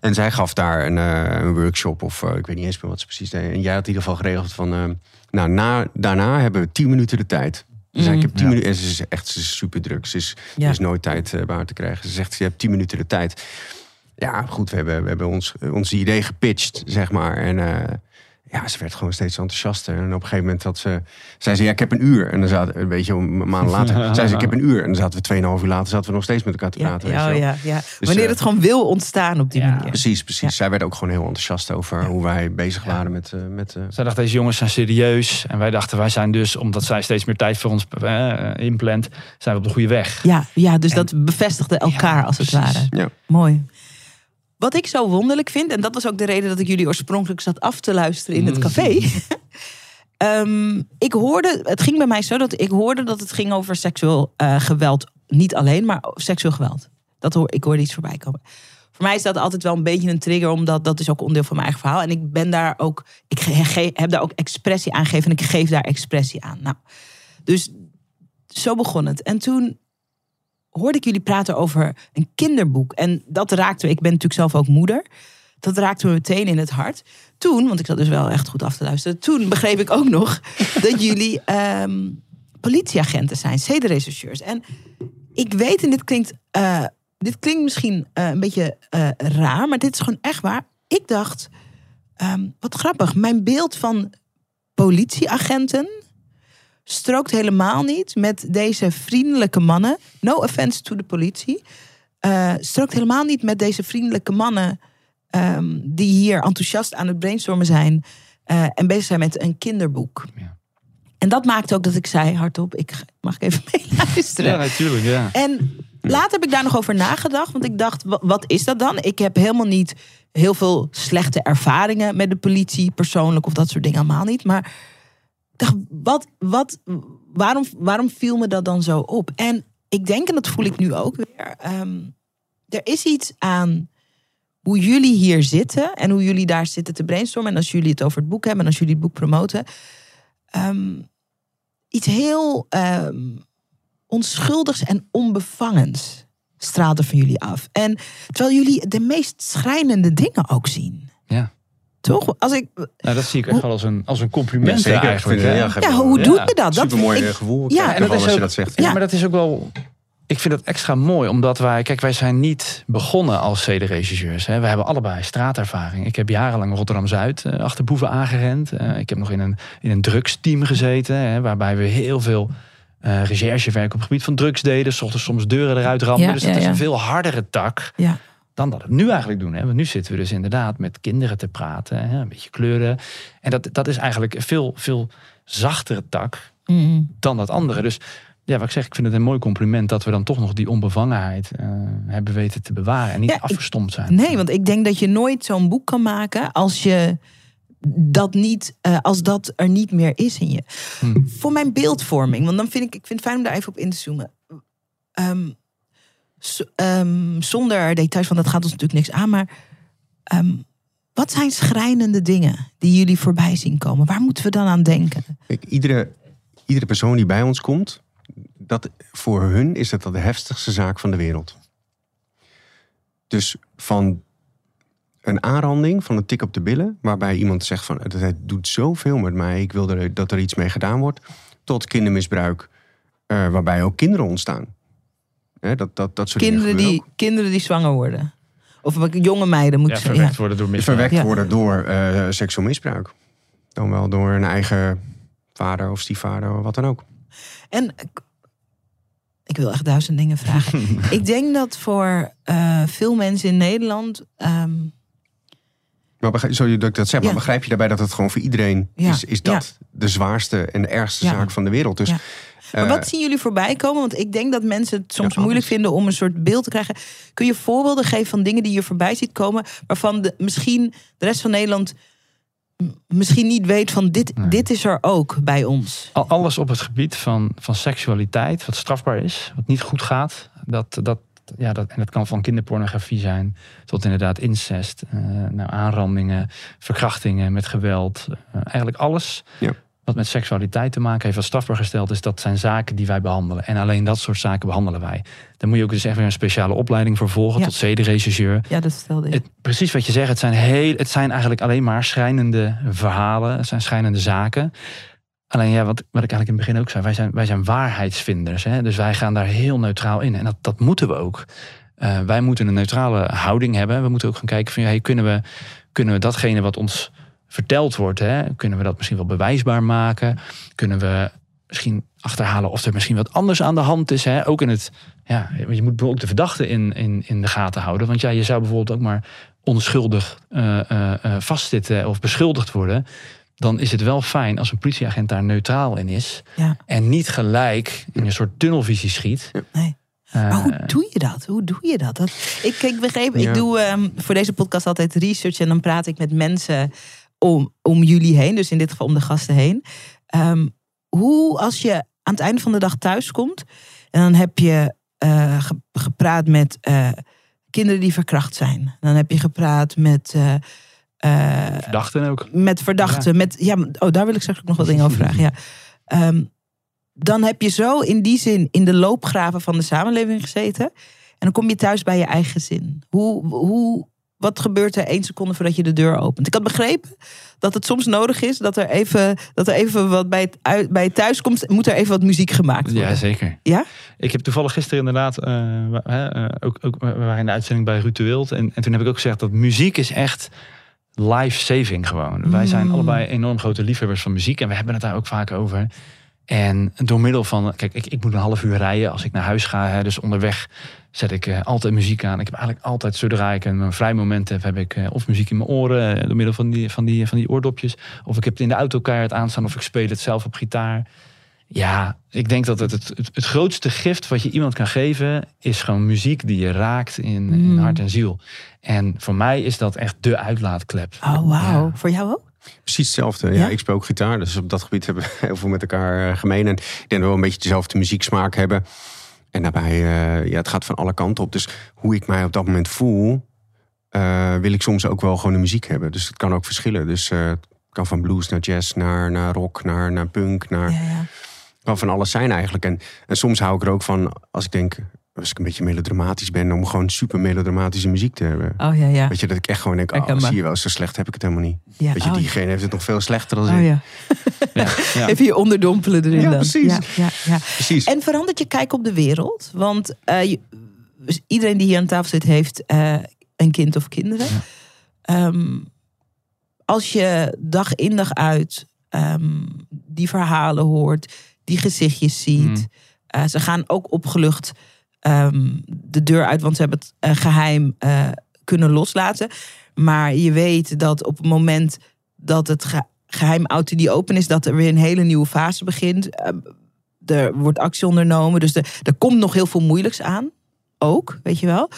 En zij gaf daar een, eh, een workshop of eh, ik weet niet eens meer wat ze precies deed. En jij had in ieder geval geregeld van, eh, nou, na, daarna hebben we tien minuten de tijd. Ze zei, ik heb tien Ja. minuten. En ze is echt ze is super druk. Ze is, Ja. er is nooit tijd eh, bij haar te krijgen. Ze zegt, je hebt tien minuten de tijd. Ja, goed, we hebben, we hebben ons, ons idee gepitcht, zeg maar. En eh, ja, ze werd gewoon steeds enthousiaster. En op een gegeven moment had ze, zei ze, ja, ik heb een uur. En dan zaten een beetje een maand later, <laughs> zei ze, ik heb een uur. En dan zaten we tweeënhalf uur later, zaten we nog steeds met elkaar te Ja, praten. ja, ja, ja. Wanneer eh, het gewoon wil ontstaan op die Ja, manier. Precies, precies. Ja. Zij werd ook gewoon heel enthousiast over hoe wij bezig waren met... eh, met eh, Zij dacht, deze jongens zijn serieus. En wij dachten, wij zijn dus, omdat zij steeds meer tijd voor ons inplant, zijn we op de goede weg. Ja, ja dus En- dat bevestigde elkaar Ja, als het precies. ware. ja. Mooi. Wat ik zo wonderlijk vind, en dat was ook de reden dat ik jullie oorspronkelijk zat af te luisteren in het café. <laughs> Ehm, ik hoorde, het ging bij mij zo dat ik hoorde dat het ging over seksueel eh, geweld. Niet alleen, maar seksueel geweld. Dat hoor, ik hoorde iets voorbij komen. Voor mij is dat altijd wel een beetje een trigger, omdat dat is ook onderdeel van mijn eigen verhaal. En ik ben daar ook, ik heb daar ook expressie aan gegeven en ik geef daar expressie aan. Nou, dus zo begon het. En toen hoorde ik jullie praten over een kinderboek. En dat raakte me, ik ben natuurlijk zelf ook moeder. Dat raakte me meteen in het hart. Toen, want ik zat dus wel echt goed af te luisteren. Toen begreep ik ook nog <laughs> dat jullie ehm, politieagenten zijn, zedenrechercheurs. En ik weet, en dit klinkt, eh, dit klinkt misschien eh, een beetje eh, raar, maar dit is gewoon echt waar. Ik dacht, ehm, wat grappig, mijn beeld van politieagenten strookt helemaal niet met deze vriendelijke mannen. No offense to de politie. eh, strookt helemaal niet met deze vriendelijke mannen ehm, die hier enthousiast aan het brainstormen zijn eh, en bezig zijn met een kinderboek. Ja. En dat maakte ook dat ik zei hardop, ik mag ik even <laughs> meeluisteren. Ja, natuurlijk, ja. En later heb ik daar nog over nagedacht. Want ik dacht, wa- wat is dat dan? Ik heb helemaal niet heel veel slechte ervaringen met de politie persoonlijk of dat soort dingen allemaal niet. Maar dacht, wat, wat, waarom, waarom viel me dat dan zo op? En ik denk, en dat voel ik nu ook weer, ehm, er is iets aan hoe jullie hier zitten en hoe jullie daar zitten te brainstormen. En als jullie het over het boek hebben en als jullie het boek promoten. ehm, iets heel ehm, onschuldigs en onbevangens straalt er van jullie af. En terwijl jullie de meest schrijnende dingen ook zien. Ja. Toch? Als ik, Nou, dat zie ik echt wel als een, als een compliment zeker. eigenlijk. Eh, ja, ja, hoe Ja. doe je dat? dat eh, gevoel. Ja, Ja, en dat is als je dat zegt. Ja, Ja. maar dat is ook wel ik vind het extra mooi, omdat wij, kijk, wij zijn niet begonnen als zedenregisseurs. Hè. We hebben allebei straatervaring. Ik heb jarenlang Rotterdam Zuid uh, achter boeven aangerend. Uh, ik heb nog in een, in een drugsteam gezeten, hè, waarbij we heel veel uh, recherchewerk op het gebied van drugs deden. Zochten soms deuren eruit rammen. Ja, dus ja, het is ja. een veel hardere tak Ja. Dan dat we nu eigenlijk doen. Hè. Want nu zitten we dus inderdaad met kinderen te praten, hè, een beetje kleuren. En dat, dat is eigenlijk een veel, veel zachtere tak Mm. dan dat andere. Dus ja, wat ik zeg, ik vind het een mooi compliment dat we dan toch nog die onbevangenheid eh, hebben weten te bewaren en niet Ja, afgestompt zijn. Nee, want ik denk dat je nooit zo'n boek kan maken als je dat niet, eh, als dat er niet meer is in je. Hmm. Voor mijn beeldvorming, want dan vind ik, ik vind het fijn om daar even op in te zoomen. Ehm, ehm, zonder details, want dat gaat ons natuurlijk niks aan, maar ehm, wat zijn schrijnende dingen die jullie voorbij zien komen? Waar moeten we dan aan denken? Iedere, iedere persoon die bij ons komt, dat, voor hun is dat de heftigste zaak van de wereld. Dus van een aanranding, van een tik op de billen, waarbij iemand zegt van het doet zoveel met mij, ik wil dat er iets mee gedaan wordt, tot kindermisbruik, eh, waarbij ook kinderen ontstaan. Hè, dat, dat, dat soort Kinderen dingen die, kinderen die zwanger worden. Of jonge meiden Ja, moeten ze. verwekt Ja. worden door misbruik. verwekt Ja. worden door eh, seksueel misbruik. Dan wel door een eigen vader of stiefvader of wat dan ook. En ik- wil echt duizend dingen vragen. <laughs> ik denk dat voor eh, veel mensen in Nederland. ehm, Maar begrijp, sorry dat ik dat zeg, maar Ja. begrijp je daarbij dat het gewoon voor iedereen Ja. is, is dat de zwaarste en de ergste Ja. zaak van de wereld. Dus Ja. Maar eh, wat zien jullie voorbij komen? Want ik denk dat mensen het soms Ja, moeilijk alles. vinden om een soort beeld te krijgen. Kun je voorbeelden geven van dingen die je voorbij ziet komen, waarvan de, misschien de rest van Nederland misschien niet weet van dit, Nee. dit is er ook bij ons. Al- Alles op het gebied van, van seksualiteit, wat strafbaar is, wat niet goed gaat. Dat, dat, ja, dat, en dat kan van kinderpornografie zijn tot inderdaad incest, eh, nou, aanrandingen, verkrachtingen met geweld. Eh, eigenlijk alles Ja. Wat met seksualiteit te maken heeft, wat strafbaar gesteld is, dat zijn zaken die wij behandelen. En alleen dat soort zaken behandelen wij. Daar moet je ook dus echt weer een speciale opleiding voor volgen, Ja. tot zedenregisseur. Ja, dat stelde ik. Het, precies wat je zegt, het zijn, heel, het zijn eigenlijk alleen maar schrijnende verhalen. Het zijn schrijnende zaken. Alleen ja, wat, wat ik eigenlijk in het begin ook zei, wij zijn, wij zijn waarheidsvinders. Hè? Dus wij gaan daar heel neutraal in. En dat, dat moeten we ook. Eh, wij moeten een neutrale houding hebben. We moeten ook gaan kijken van, ja, hey, kunnen, we, kunnen we datgene wat ons verteld wordt, hè, kunnen we dat misschien wel bewijsbaar maken? Kunnen we misschien achterhalen of er misschien wat anders aan de hand is? Hè? Ook in het, ja, je moet ook de verdachte in, in, in de gaten houden. Want ja, je zou bijvoorbeeld ook maar onschuldig eh, eh, eh, vastzitten of beschuldigd worden. Dan is het wel fijn als een politieagent daar neutraal in is. Ja. En niet gelijk in een soort tunnelvisie schiet. Nee. Maar hoe doe je dat? Hoe doe je dat? dat ik, ik begreep, Ja. ik doe ehm, voor deze podcast altijd research en dan praat ik met mensen om, om jullie heen, dus in dit geval om de gasten heen. Ehm, hoe als je aan het einde van de dag thuis komt en dan heb je ge- gepraat met eh, kinderen die verkracht zijn. Dan heb je gepraat met, eh, verdachten ook. met verdachten. Met, ja, oh, daar wil ik straks ook nog wat dingen over <laughs> vragen. Ja. Ehm, dan heb je zo in die zin in de loopgraven van de samenleving gezeten. En dan kom je thuis bij je eigen gezin. Hoe, hoe, wat gebeurt er één seconde voordat je de deur opent? Ik had begrepen dat het soms nodig is dat er even, dat er even wat bij het, bij het thuiskomst moet er even wat muziek gemaakt worden. Ja, zeker. Ja? Ik heb toevallig gisteren inderdaad, eh, eh, ook, ook, we waren in de uitzending bij Ruud de Wild. En, en toen heb ik ook gezegd dat muziek is echt life-saving gewoon. Wij zijn Mm. allebei enorm grote liefhebbers van muziek. En we hebben het daar ook vaak over. En door middel van, kijk, ik, ik moet een half uur rijden als ik naar huis ga. Hè, dus onderweg zet ik eh, altijd muziek aan. Ik heb eigenlijk altijd, zodra ik een, een vrij moment heb, heb ik eh, of muziek in mijn oren. eh, door middel van die, van, die, van die oordopjes. Of ik heb het in de auto keihard aanstaan. Of ik speel het zelf op gitaar. Ja, ik denk dat het, het, het, het grootste gift wat je iemand kan geven, is gewoon muziek die je raakt in, in Mm. hart en ziel. En voor mij is dat echt de uitlaatklep. Oh, wauw. Ja. Voor jou ook? Precies hetzelfde. Ja, Ja? ik speel ook gitaar, dus op dat gebied hebben we <laughs> heel veel met elkaar eh, gemeen. En ik denk dat we wel een beetje dezelfde muzieksmaak hebben. En daarbij, eh, ja, het gaat van alle kanten op. Dus hoe ik mij op dat moment voel, eh, wil ik soms ook wel gewoon de muziek hebben. Dus het kan ook verschillen. Dus het kan van blues naar jazz, naar, naar rock, naar, naar punk, naar... Ja, ja. kan van alles zijn eigenlijk. En, en soms hou ik er ook van, als ik denk, als ik een beetje melodramatisch ben, om gewoon super melodramatische muziek te hebben. Oh ja, ja. Weet je, dat ik echt gewoon denk, oh, zie je wel, zo slecht heb ik het helemaal niet. ja. Weet je, oh, diegene heeft het nog veel slechter dan oh, ik. ja. <laughs> Ja. <laughs> Even je onderdompelen erin Ja, dan. precies. Ja, ja. Precies. En verandert je kijk op de wereld? Want eh, je- dus iedereen die hier aan tafel zit, heeft eh, een kind of kinderen. Ehm, als je dag in dag uit ehm, die verhalen hoort, die gezichtjes ziet. Mm. eh, ze gaan ook opgelucht ehm, de deur uit, want ze hebben het eh, geheim eh, kunnen loslaten. Maar je weet dat op het moment dat het ge- geheim auto die open is, dat er weer een hele nieuwe fase begint. Eh, er wordt actie ondernomen, dus er, komt nog heel veel moeilijks aan. Ook, weet je wel.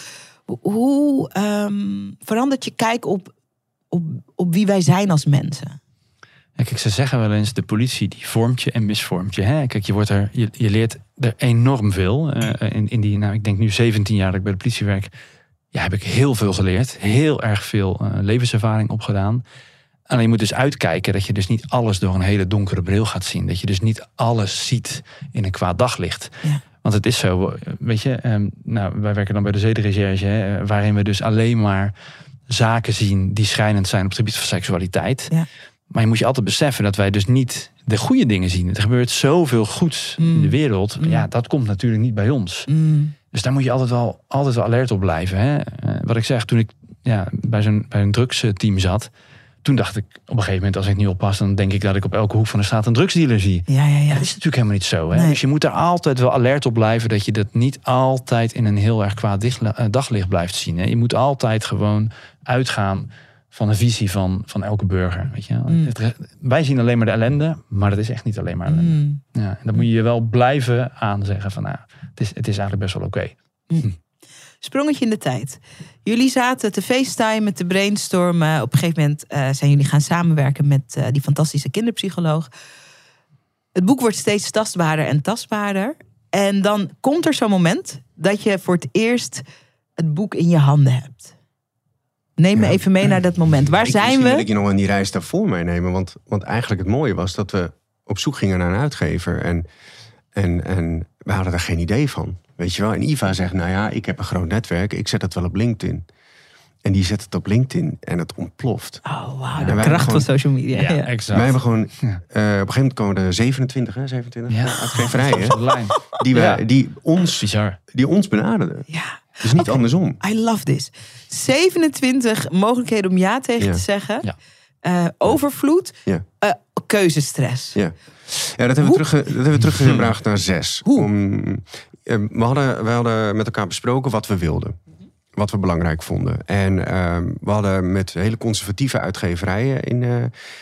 Hoe- ehm, verandert je kijk op, op, op wie wij zijn als mensen? Ja, Kijk, ze zeggen wel eens, de politie die vormt je en misvormt je. Hè? Kijk, je, wordt er, je, je leert er enorm veel. Eh, in, in die, nou, ik denk nu 17 jaar dat ik bij de politie werk. Ja, heb ik heel veel geleerd. Heel erg veel eh, levenservaring opgedaan. Alleen je moet dus uitkijken dat je dus niet alles door een hele donkere bril gaat zien. Dat je dus niet alles ziet in een kwaad daglicht. Ja. Want het is zo, eh, weet je, ehm, nou, wij werken dan bij de zedenrecherche, hè, waarin we dus alleen maar zaken zien die schrijnend zijn op het gebied van seksualiteit. Ja. Maar je moet je altijd beseffen dat wij dus niet de goede dingen zien. Er gebeurt zoveel goeds in Mm. de wereld. Mm. Ja, dat komt natuurlijk niet bij ons. Mm, Dus daar moet je altijd wel, altijd wel alert op blijven. Hè? Eh, wat ik zeg, toen ik ja, bij zo'n bij een drugsteam zat... toen dacht ik op een gegeven moment, als ik niet oppas... dan denk ik dat ik op elke hoek van de straat een drugsdealer zie. ja, ja, ja. Dat is natuurlijk helemaal niet zo. Hè? Nee. Dus je moet er altijd wel alert op blijven... dat je dat niet altijd in een heel erg kwaad eh, daglicht blijft zien. Hè? Je moet altijd gewoon uitgaan van een visie van, van elke burger. Weet je? Mm. Het- wij zien alleen maar de ellende, maar dat is echt niet alleen maar ellende. Mm. Ja, en dan moet je je wel blijven aanzeggen van... Nou, het, is, het is eigenlijk best wel oké. Sprongetje in de tijd. Jullie zaten te facetimen, te brainstormen. Op een gegeven moment eh, zijn jullie gaan samenwerken met eh, die fantastische kinderpsycholoog. Het boek wordt steeds tastbaarder en tastbaarder. En dan komt er zo'n moment dat je voor het eerst het boek in je handen hebt. Neem me Ja. even mee naar dat moment. Waar Ik- zijn misschien wil we? ik je nog aan die reis daarvoor meenemen. Want, want eigenlijk het mooie was dat we op zoek gingen naar een uitgever. En, en, en we hadden daar geen idee van. Weet je wel? En Iva zegt, nou ja, ik heb een groot netwerk. Ik zet het wel op LinkedIn. En die zet het op LinkedIn en het ontploft. Oh, wauw, Ja, de wij kracht gewoon- van social media. Ja, exact. Wij hebben gewoon, Ja. eh, op een gegeven moment komen er 27, hè, 27 Ja. uitgeverijen. <laughs> Op de lijn. Die, we, Ja. die, ons, Bizar. die ons benaderden. Ja, Dus niet andersom. I love this. 27 mogelijkheden om ja tegen Ja. te zeggen. Ja. Eh, overvloed. Ja. Eh, keuzestress. Ja. Ja, dat hebben we, terug, dat hebben we teruggebracht naar zes. Hoe? Om, eh, we, hadden, we hadden met elkaar besproken wat we wilden. Wat we belangrijk vonden. En ehm, we hadden met hele conservatieve uitgeverijen in, eh,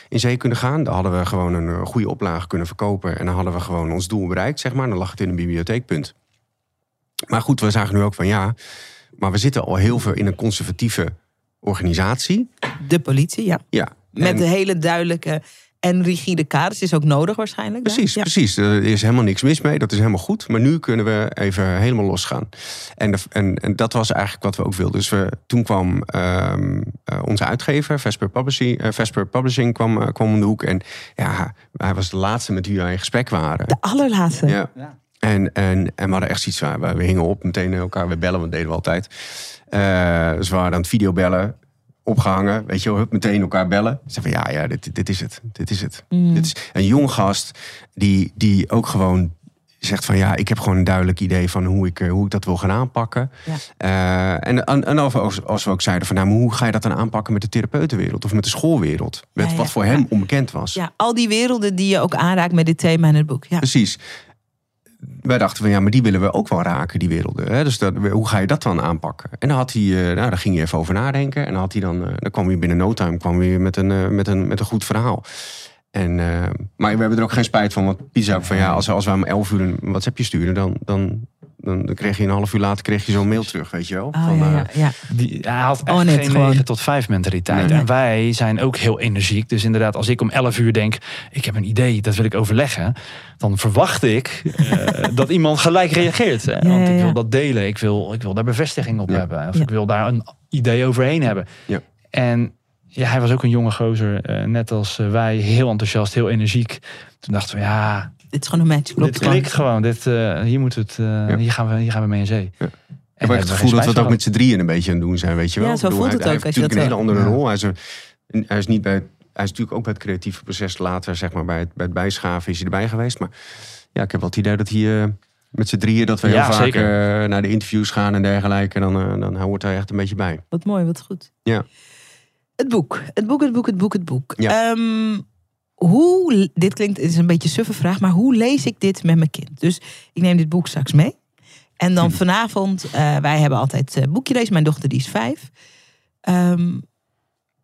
in zee kunnen gaan. Daar hadden we gewoon een goede oplage kunnen verkopen. En dan hadden we gewoon ons doel bereikt, zeg maar. Dan lag het in een bibliotheekpunt. Maar goed, we zagen nu ook van ja... maar we zitten al heel veel in een conservatieve organisatie. De politie, ja. Ja. Met En- de hele duidelijke en rigide kaders. Is ook nodig waarschijnlijk. Precies, Ja. precies. Er is helemaal niks mis mee. Dat is helemaal goed. Maar nu kunnen we even helemaal losgaan. En, de- en, en dat was eigenlijk wat we ook wilden. Dus we, toen kwam ehm, eh, onze uitgever, Vesper Publishing, eh, Vesper Publishing kwam, kwam om de hoek. En ja, hij was de laatste met wie wij in gesprek waren. De allerlaatste. Ja. Ja. En, en, en we hadden echt zoiets van, we, hingen op meteen elkaar weer bellen, want dat deden we altijd. Eh, dus we waren aan het videobellen, opgehangen, weet je wel, meteen elkaar bellen. Ze van, ja, ja, dit, dit is het, dit is het. Mm. Dit is een jong gast die, die ook gewoon zegt van, ja, ik heb gewoon een duidelijk idee van hoe ik, eh, hoe ik dat wil gaan aanpakken. Ja. Eh, en en, en als, als we ook zeiden van, nou, maar hoe ga je dat dan aanpakken met de therapeutenwereld of met de schoolwereld? Met Ja, ja, wat voor hem onbekend was. Ja, al die werelden die je ook aanraakt met dit thema in het boek. Ja. Precies. Wij dachten van ja, maar die willen we ook wel raken, die werelden. Hè? Dus dat, hoe ga je dat dan aanpakken? En dan had hij, eh, nou, daar ging hij even over nadenken. En dan, had hij dan, eh, dan kwam hij binnen no time kwam hij met, een, eh, met, een, met een goed verhaal. En, maar we hebben er ook geen spijt van. Want ook van ja, als, als we om 11 uur een WhatsAppje sturen, dan, dan, dan, dan kreeg je een half uur later kreeg je zo'n mail terug, weet je wel. Oh, Van, ja, eh, ja, ja. Die, hij had echt Oh, net geen gewoon. 9 tot 5 mentaliteit. Nee. En wij zijn ook heel energiek. Dus inderdaad, als ik om 11 uur denk, ik heb een idee, dat wil ik overleggen. Dan verwacht ik eh, <laughs> dat iemand gelijk reageert. Hè? Want ja, ik ja. wil dat delen. Ik wil, ik wil daar bevestiging op Ja. hebben. Of Ja. ik wil daar een idee overheen hebben. Ja. En ja, hij was ook een jonge gozer, eh, net als wij. Heel enthousiast, heel energiek. Toen dachten we, ja, Dit is gewoon een match. Klopt dit gewoon. klikt gewoon. Dit, eh, hier, moet het, eh, hier, gaan we, hier gaan we mee in zee. Ja. En Ik heb het gevoel dat we het ook met z'n drieën een beetje aan het doen zijn, weet je wel. Ja, zo bedoel, voelt hij, het hij ook heeft als je natuurlijk een hele andere rol. Hij is, er- hij is niet bij, hij is natuurlijk ook bij het creatieve proces later, zeg maar, bij het, bij het bijschaven is hij erbij geweest. Maar ja, ik heb wel het idee dat hij eh, met z'n drieën, dat we heel Ja, vaak naar de interviews gaan en dergelijke. En dan, dan hoort hij echt een beetje bij. Wat mooi, wat goed. Ja. Het boek. Het boek, het boek, het boek, het boek. Ja. Ehm, hoe, dit klinkt, het is een beetje een suffe vraag, maar hoe lees ik dit met mijn kind? Dus ik neem dit boek straks mee. En dan vanavond, eh, wij hebben altijd eh boekje lezen. Mijn dochter die is vijf. Ehm,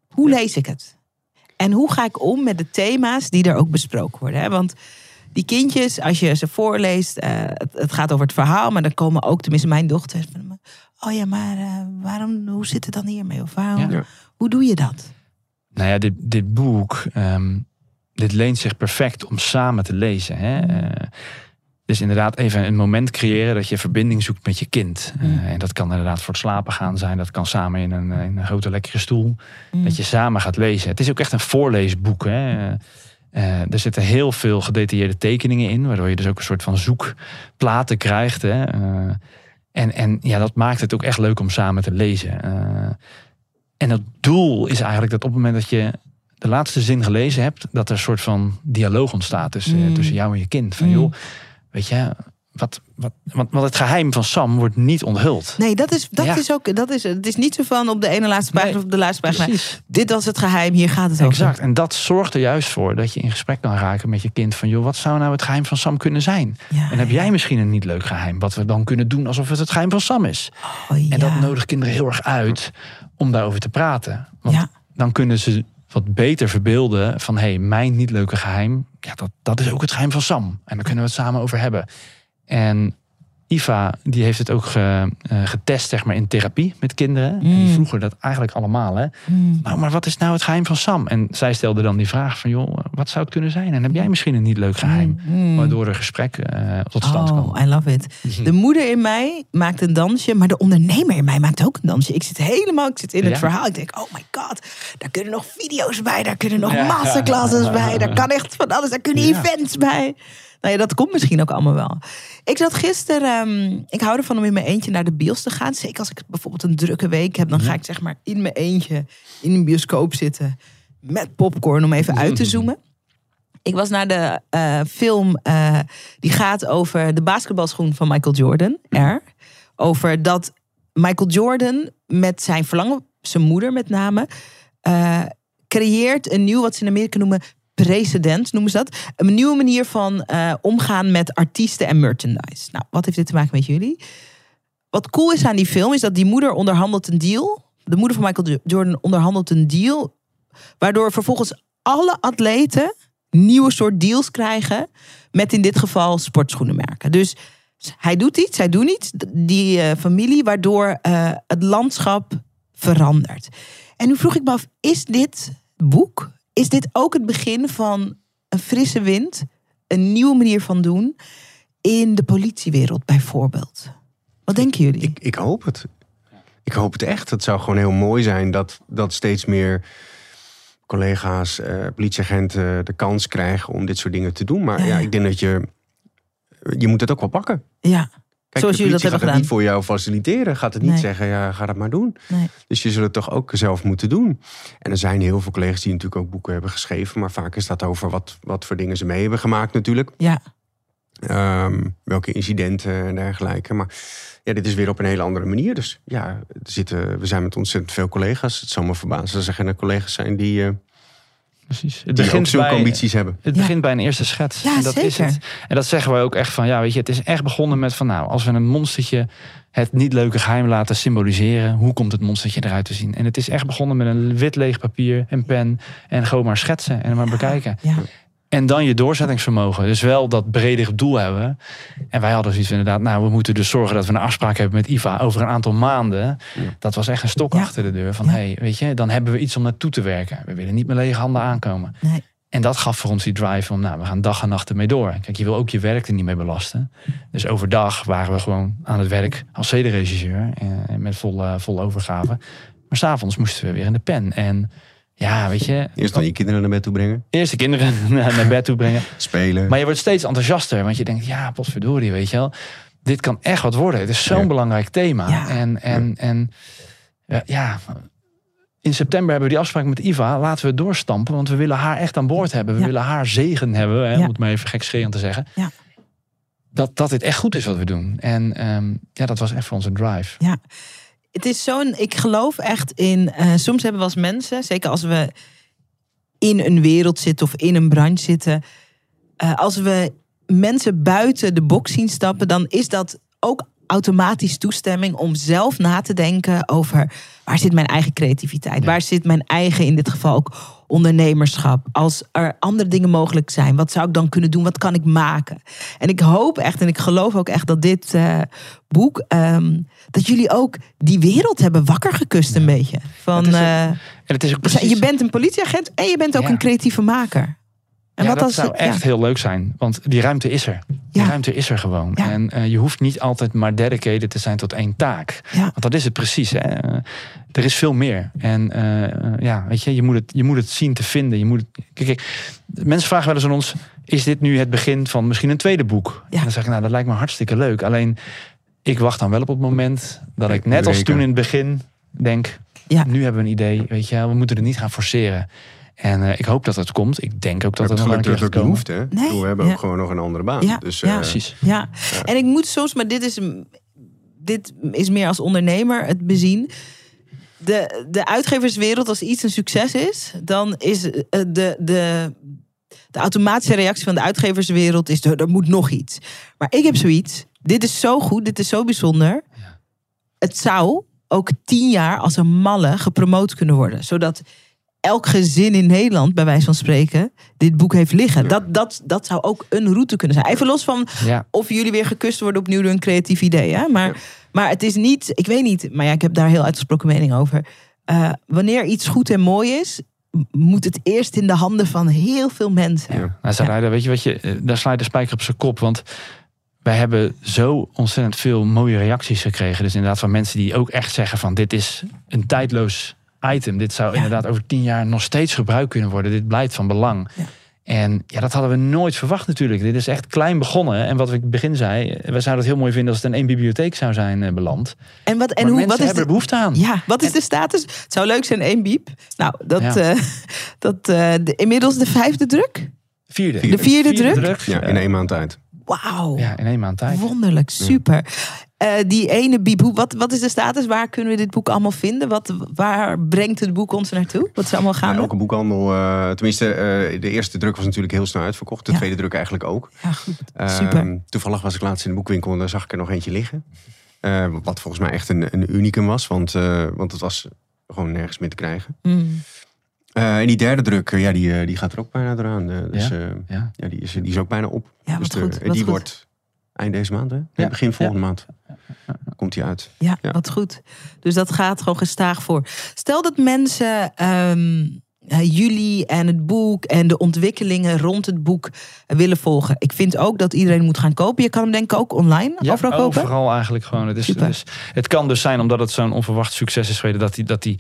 hoe lees ik het? En hoe ga ik om met de thema's die er ook besproken worden? Hè? Want die kindjes, als je ze voorleest, eh, het, het gaat over het verhaal, maar dan komen ook, tenminste mijn dochter, van me, oh ja, maar waarom, hoe zit het dan hiermee? Of waarom, Ja. Hoe doe je dat? Nou ja, dit, dit boek, ehm, dit leent zich perfect om samen te lezen. Hè? Eh, dus inderdaad even een moment creëren dat je verbinding zoekt met je kind. Eh, Mm. en dat kan inderdaad voor het slapen gaan zijn. Dat kan samen in een, in een grote lekkere stoel. Mm. Dat je samen gaat lezen. Het is ook echt een voorleesboek. Hè? Eh, er zitten heel veel gedetailleerde tekeningen in. Waardoor je dus ook een soort van zoekplaten krijgt. Hè? Eh, en, en ja, dat maakt het ook echt leuk om samen te lezen. Eh, en het doel is eigenlijk dat op het moment dat je de laatste zin gelezen hebt, dat er een soort van dialoog ontstaat tussen, Mm. tussen jou en je kind. Van Mm. joh, weet je, wat, wat, want, want het geheim van Sam wordt niet onthuld. Nee, dat is, dat Ja. is ook. Dat is, het is niet zo van op de ene laatste pagina Nee, of op de laatste pagina. Precies. Dit was het geheim, hier gaat het over. Exact. En dat zorgt er juist voor dat je in gesprek kan raken met je kind. Van joh, wat zou nou het geheim van Sam kunnen zijn? Ja. En heb jij misschien een niet leuk geheim? Wat we dan kunnen doen alsof het het geheim van Sam is. Oh, ja. En dat nodigt kinderen heel erg uit om daarover te praten. Want dan kunnen ze wat beter verbeelden van... hé, hey, mijn niet leuke geheim, ja, dat, dat is ook het geheim van Sam. En daar kunnen we het samen over hebben. En Iva, die heeft het ook ge- eh, getest zeg maar, in therapie met kinderen. En die Mm. vroegen dat eigenlijk allemaal. Hè? Mm. Nou, maar wat is nou het geheim van Sam? En zij stelde dan die vraag van... joh, wat zou het kunnen zijn? En heb jij misschien een niet leuk geheim? Mm. Waardoor er gesprek eh, tot stand kwam. Oh, I love it. De moeder in mij maakt een dansje, maar de ondernemer in mij maakt ook een dansje. Ik zit helemaal, ik zit in het Ja. verhaal. Ik denk, oh my god, daar kunnen nog video's bij, daar kunnen nog Ja. masterclasses bij, daar <laughs> kan echt van alles, daar kunnen Ja. events bij. Nou ja, dat komt misschien ook allemaal wel. Ik zat gisteren, ehm, ik hou ervan om in mijn eentje naar de bios te gaan. Zeker als ik bijvoorbeeld een drukke week heb, dan ga ik zeg maar in mijn eentje in een bioscoop zitten met popcorn om even uit te zoomen. Ik was naar de eh, film eh, die gaat over de basketbalschoen van Michael Jordan. Er. Over dat Michael Jordan met zijn verlangen, zijn moeder met name, eh, creëert een nieuw, wat ze in Amerika noemen, precedent, noemen ze dat. Een nieuwe manier van eh, omgaan met artiesten en merchandise. Nou, wat heeft dit te maken met jullie? Wat cool is aan die film, is dat die moeder onderhandelt een deal. De moeder van Michael Jordan onderhandelt een deal. Waardoor vervolgens alle atleten nieuwe soort deals krijgen. Met in dit geval sportschoenenmerken. Dus hij doet iets, zij doen iets, die eh, familie, waardoor eh, het landschap verandert. En nu vroeg ik me af, is dit boek, is dit ook het begin van een frisse wind? Een nieuwe manier van doen in de politiewereld bijvoorbeeld? Wat denken jullie? Ik, ik hoop het. Ik hoop het echt. Het zou gewoon heel mooi zijn dat, dat steeds meer collega's, eh, politieagenten de kans krijgen om dit soort dingen te doen. Maar Ja, ja, ja. ik denk dat je. Je moet het ook wel pakken. ja, Kijk, Zoals jullie dat hebben gaat het gedaan. niet voor jou faciliteren. Gaat het niet Nee. zeggen, ja, ga dat maar doen. nee. Dus je zult het toch ook zelf moeten doen. En er zijn heel veel collega's die natuurlijk ook boeken hebben geschreven. Maar vaak is dat over wat, wat voor dingen ze mee hebben gemaakt natuurlijk. Ja, Ehm, welke incidenten en dergelijke. Maar ja, dit is weer op een hele andere manier. Dus ja, er zitten, we zijn met ontzettend veel collega's. Het zal me verbazen als er geen collega's zijn die, eh Precies. Het die ook begint zulke bij, ambities hebben. Het Ja. begint bij een eerste schets. Ja, en dat is zeker. het. En dat zeggen wij ook echt van, ja, weet je, het is echt begonnen met van, nou, als we een monstertje het niet leuke geheim laten symboliseren, hoe komt het monstertje eruit te zien? En het is echt begonnen met een wit leeg papier, een pen en gewoon maar schetsen en maar bekijken. ja. En dan je doorzettingsvermogen. Dus wel dat bredere doel hebben. En wij hadden zoiets inderdaad, nou, we moeten dus zorgen dat we een afspraak hebben met IVA over een aantal maanden. Dat was echt een stok Ja. achter de deur. Van, Ja. hey, weet je, dan hebben we iets om naartoe te werken. We willen niet met lege handen aankomen. Nee. En dat gaf voor ons die drive om, nou, we gaan dag en nacht ermee door. Kijk, je wil ook je werk er niet mee belasten. Dus overdag waren we gewoon aan het werk als zedenregisseur. eh, met volle, volle overgave. Maar s'avonds moesten we weer in de pen. En ja, weet je, Eerst dan je kinderen naar bed toe brengen. eerst de kinderen <laughs> naar, naar bed toe brengen. Spelen. Maar je wordt steeds enthousiaster, want je denkt, ja, potverdorie, weet je wel. Dit kan echt wat worden. Het is zo'n Ja. belangrijk thema. Ja. En, en, en ja, ja, in september hebben we die afspraak met Iva. Laten we het doorstampen, want we willen haar echt aan boord hebben. We Ja. willen haar zegen hebben, hè, Ja. om het maar even gekscherend te zeggen. Ja. Dat, dat dit echt goed is wat we doen. En ehm, ja, dat was echt voor onze drive. Het is zo'n, ik geloof echt in, eh, soms hebben we als mensen, zeker als we in een wereld zitten of in een branche zitten, eh, als we mensen buiten de box zien stappen, dan is dat ook automatisch toestemming om zelf na te denken over waar zit mijn eigen creativiteit, Ja. waar zit mijn eigen, in dit geval ook ondernemerschap. Als er andere dingen mogelijk zijn, wat zou ik dan kunnen doen? Wat kan ik maken? En ik hoop echt en ik geloof ook echt dat dit eh, boek, ehm, dat jullie ook die wereld hebben wakker gekust een beetje. Van, Het is ook- eh, En het is ook precies... je bent een politieagent en je bent ook Ja. een creatieve maker. En ja, wat dat als zou echt heel leuk zijn. Want die ruimte is er. Die Ja. ruimte is er gewoon. Ja. En eh, je hoeft niet altijd maar dedicated te zijn tot één taak. Ja. Want dat is het precies. Hè. Eh, er is veel meer. En eh, ja, weet je, je moet, het, je moet het zien te vinden. Je moet het, kijk, kijk, mensen vragen wel eens aan ons... is dit nu het begin van misschien een tweede boek? Ja. En dan zeg ik, nou, dat lijkt me hartstikke leuk. Alleen, ik wacht dan wel op het moment... dat ik net als toen in het begin denk... Ja. nu hebben we een idee, weet je, we moeten het niet gaan forceren. En eh, ik hoop dat het komt. Ik denk ook dat dat het nog een keer dat ook hoeft, hè? Bedoel, we hebben Ja. ook gewoon nog een andere baan. Ja, Dus, ja. eh, Precies. Ja. En ik moet soms, maar dit is, dit is meer als ondernemer het bezien. De, de uitgeverswereld, als iets een succes is, dan is eh, de, de, de automatische reactie van de uitgeverswereld is: er, er moet nog iets. Maar ik heb zoiets. Dit is zo goed, dit is zo bijzonder. Ja. Het zou ook tien jaar als een malle gepromoot kunnen worden, zodat elk gezin in Nederland, bij wijze van spreken, dit boek heeft liggen. Dat, dat, dat zou ook een route kunnen zijn. Even los van Ja, of jullie weer gekust worden opnieuw door een creatief idee. Hè? Maar, Ja. maar het is niet, ik weet niet, maar ja, ik heb daar heel uitgesproken mening over. Eh, wanneer iets goed en mooi is, moet het eerst in de handen van heel veel mensen. Ja. Nou, Sarayda, weet je wat je, eh, daar sla je de spijker op zijn kop. Want wij hebben zo ontzettend veel mooie reacties gekregen. Dus inderdaad van mensen die ook echt zeggen van dit is een tijdloos item. Dit zou Ja. inderdaad over tien jaar nog steeds gebruikt kunnen worden. Dit blijft van belang. Ja. En ja, dat hadden we nooit verwacht natuurlijk. Dit is echt klein begonnen. En wat ik in het begin zei, we zouden het heel mooi vinden als het in één bibliotheek zou zijn eh, beland. En wat, en maar hoe, mensen wat is hebben er de, behoefte aan. ja, wat is de status? Het zou leuk zijn, één biep. Nou, dat, Ja. eh, <laughs> dat eh, de, inmiddels de vijfde druk. Vierde. De vierde druk? Ja, in één maand tijd. Wauw, Ja, in één maand tijd. wonderlijk, super. Eh, die ene biep, hoe- wat, wat is de status? Waar kunnen we dit boek allemaal vinden? Wat, waar brengt het boek ons naartoe? Wat is allemaal Ja, gaande? elke boekhandel, eh, tenminste, eh, de eerste druk was natuurlijk heel snel uitverkocht. De Ja. tweede druk eigenlijk ook. Ja, goed. Ehm, Super. toevallig was ik laatst in de boekwinkel en daar zag ik er nog eentje liggen. Wat volgens mij echt een, een unicum was, want, eh, want het was gewoon nergens meer te krijgen. Mm. Eh, en die derde druk, ja, die, eh, die gaat er ook bijna eraan. eh, dus Ja? ja, Ja. ja die, is, die is ook bijna op. Ja, dus wat goed. de- wat die goed. wordt eind deze maand, hè? Nee, Ja. begin volgende Ja. maand. Komt die uit. Ja, Ja. wat goed. Dus dat gaat gewoon gestaag voor. Stel dat mensen ehm, eh, jullie en het boek en de ontwikkelingen rond het boek eh, willen volgen. Ik vind ook dat iedereen moet gaan kopen. Je kan hem denk ik ook online Ja, overal kopen. overal eigenlijk gewoon. Het, is, dus, het kan dus zijn, omdat het zo'n onverwacht succes is geworden, dat hij dat die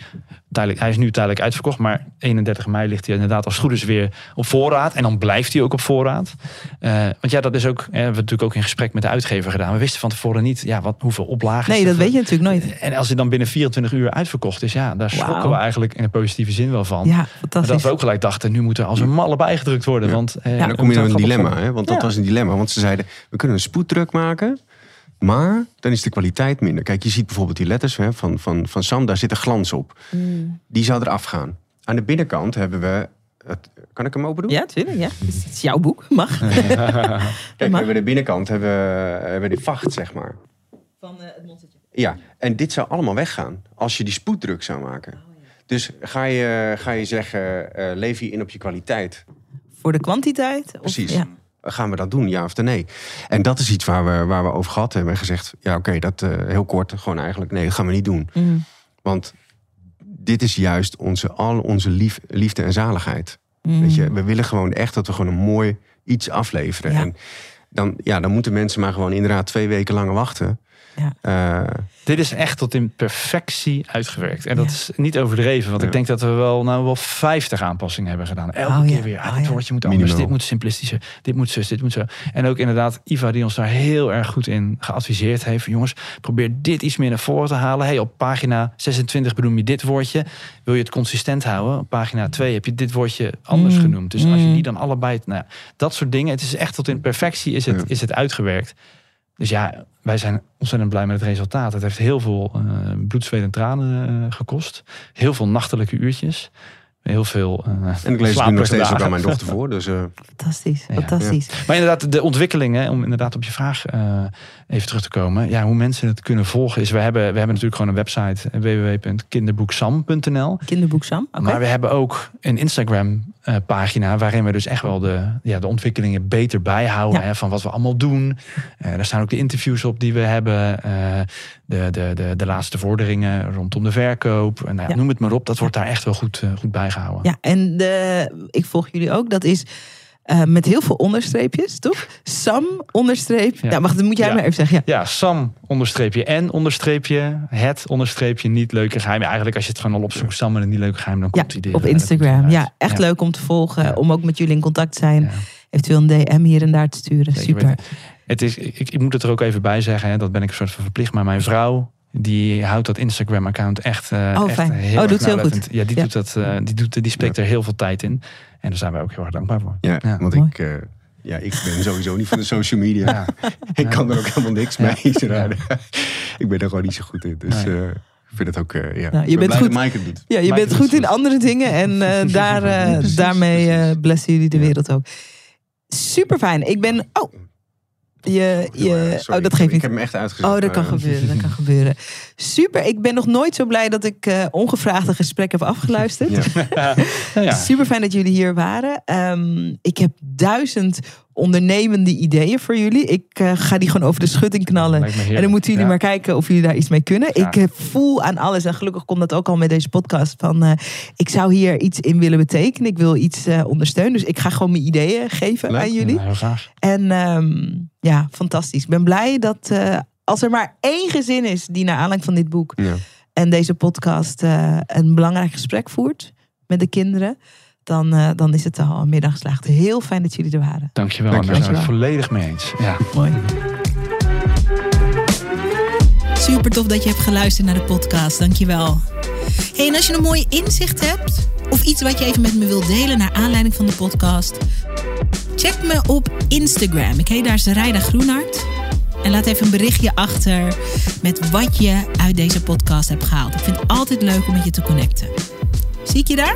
tijdelijk, hij is nu tijdelijk uitverkocht, maar 31 mei ligt hij inderdaad als goed is weer op voorraad. En dan blijft hij ook op voorraad. Eh, want ja, dat is ook, hè, we hebben natuurlijk ook in gesprek met de uitgever gedaan. We wisten van tevoren niet ja, wat, hoeveel oplagen. Nee, dat weet je natuurlijk nooit. En als hij dan binnen 24 uur uitverkocht is, ja, daar schrokken Wauw. we eigenlijk in een positieve zin wel van. Ja, Maar dat we ook gelijk dachten, nu moet er als een malle bijgedrukt worden. Ja. Want, eh, En dan we kom je in moeten een dilemma, hè? want dat Ja. was een dilemma. Want ze zeiden, we kunnen een spoeddruk maken, maar dan is de kwaliteit minder. Kijk, je ziet bijvoorbeeld die letters hè, van, van, van Sam, daar zit een glans op. Mm. Die zou eraf gaan. Aan de binnenkant hebben we, het, kan ik hem open doen? Ja, tuurlijk. Ja. Het is- jouw boek. Mag. <laughs> Kijk, we mag. hebben de binnenkant, hebben, we- hebben we die vacht, zeg maar. Van het monstertje. Ja, en dit zou allemaal weggaan als je die spoeddruk zou maken. Dus ga je, ga je zeggen, eh, leef je in op je kwaliteit? Voor de kwantiteit? Of- Precies. Ja. Gaan we dat doen, ja of nee? En dat is iets waar we, waar we over gehad hebben en gezegd... ja, oké, dat eh, heel kort, gewoon eigenlijk... nee, dat gaan we niet doen. Mm. Want dit is juist onze, al onze lief, liefde en zaligheid. Mm. Weet je, we willen gewoon echt dat we gewoon een mooi iets afleveren. Ja. En dan, ja, dan moeten mensen maar gewoon inderdaad twee weken langer wachten. Ja. Eh, Dit is echt tot in perfectie uitgewerkt. En dat Ja. is niet overdreven. Want Ja. ik denk dat we wel, nou, wel 50 aanpassingen hebben gedaan. Elke Oh, keer ja. weer. Ah, Oh, dit woordje moet anders. Dit moet simplistischer. Dit moet zus. Dit moet zo. En ook inderdaad Iva die ons daar heel erg goed in geadviseerd heeft. Jongens, probeer dit iets meer naar voren te halen. Hey, op pagina 26 benoem je dit woordje. Wil je het consistent houden? Op pagina 2 heb je dit woordje anders Mm. genoemd. Dus als je Mm. die dan allebei... Nou, ja, dat soort dingen. Het is echt tot in perfectie is het, Ja. is het uitgewerkt. Dus ja, wij zijn ontzettend blij met het resultaat. Het heeft heel veel eh, bloed, zweet en tranen eh, gekost. Heel veel nachtelijke uurtjes. Heel veel uh, en ik lees het nu nog steeds ook aan mijn dochter voor. Dus eh, Fantastisch, Ja. fantastisch. Maar inderdaad, de ontwikkelingen, om inderdaad op je vraag eh, even terug te komen. Ja, hoe mensen het kunnen volgen is, we hebben, we hebben natuurlijk gewoon een website eh, www.kinderboeksam.nl. Kinderboek Sam, oké. Maar we hebben ook een Instagram eh, pagina waarin we dus echt wel de, ja, de ontwikkelingen beter bijhouden. Ja. Hè, van wat we allemaal doen. Eh daar staan ook de interviews op die we hebben. Eh, de, de, de, de laatste vorderingen rondom de verkoop. En nou, ja, Ja. Noem het maar op, dat wordt daar echt wel goed, eh, goed bijgehouden. Ja, en de, ik volg jullie ook. Dat is eh, met heel veel onderstreepjes, toch? Sam onderstreep. Ja, Ja. wacht, dat moet jij Ja. maar even zeggen. Ja. Ja, Sam onderstreepje en onderstreepje het onderstreepje niet leuke geheim. Ja, eigenlijk als je het gewoon al opzoekt, Sam en een niet leuke geheim, dan komt die op er- Instagram. Ja, echt leuk om te volgen. Om ook met jullie in contact te zijn. Eventueel een DM hier en daar te sturen. Super. Het is, ik, ik moet het er ook even bij zeggen, hè, dat ben ik een soort van verplicht. Maar mijn vrouw, die houdt dat Instagram-account echt, eh Oh, echt fijn. heel Oh, doet ze heel goed. Ja, die, Ja. Doet dat, eh, die, doet, die spreekt er heel veel tijd in. En daar zijn wij ook heel erg dankbaar voor. ja, Ja. want Mooi. ik, eh, ja, ik ben sowieso niet van de social media. Ja. <laughs> ik kan er ook helemaal niks Ja. mee. zodra- <laughs> ik ben er gewoon niet zo goed in. Dus Nee. eh, ik vind het ook, eh, ja. Nou, je bent goed- dat Mike het doet. Ja, je bent goed in andere dingen. En <laughs> eh, daar, eh, Precies, daarmee eh blessen jullie de Ja. wereld ook. Super fijn. Ik ben... Oh, je, je, sorry. oh dat geeft Ik niet. heb hem echt uitgezet. Oh, dat kan maar, gebeuren. Dat kan gebeuren. Super. Ik ben nog nooit zo blij dat ik eh ongevraagd een gesprek heb afgeluisterd. Ja. <laughs> Nou ja, Super fijn dat jullie hier waren. Ehm, ik heb duizend ondernemende ideeën voor jullie. Ik eh, ga die gewoon over de schutting knallen. En dan moeten jullie Ja. maar kijken of jullie daar iets mee kunnen. Ja. Ik eh, voel aan alles, en gelukkig komt dat ook al met deze podcast, van eh, ik zou hier iets in willen betekenen. Ik wil iets ondersteunen. Dus ik ga gewoon mijn ideeën geven Leuk. aan jullie. Ja. En ehm, ja, fantastisch. Ik ben blij dat als er maar één gezin is die naar aanleiding van dit boek en deze podcast een belangrijk gesprek voert met de kinderen, dan, eh, dan is het al een middag geslaagd. Heel fijn dat jullie er waren. Dankjewel. Dank je Daar zijn we het volledig mee eens. Ja. Mooi. Super tof dat je hebt geluisterd naar de podcast. Dankjewel. Hey, en als je een mooie inzicht hebt of iets wat je even met me wilt delen naar aanleiding van de podcast, check me op Instagram. Ik heet daar Zerijda Groenhart. En laat even een berichtje achter met wat je uit deze podcast hebt gehaald. Ik vind het altijd leuk om met je te connecten. Zie ik je daar?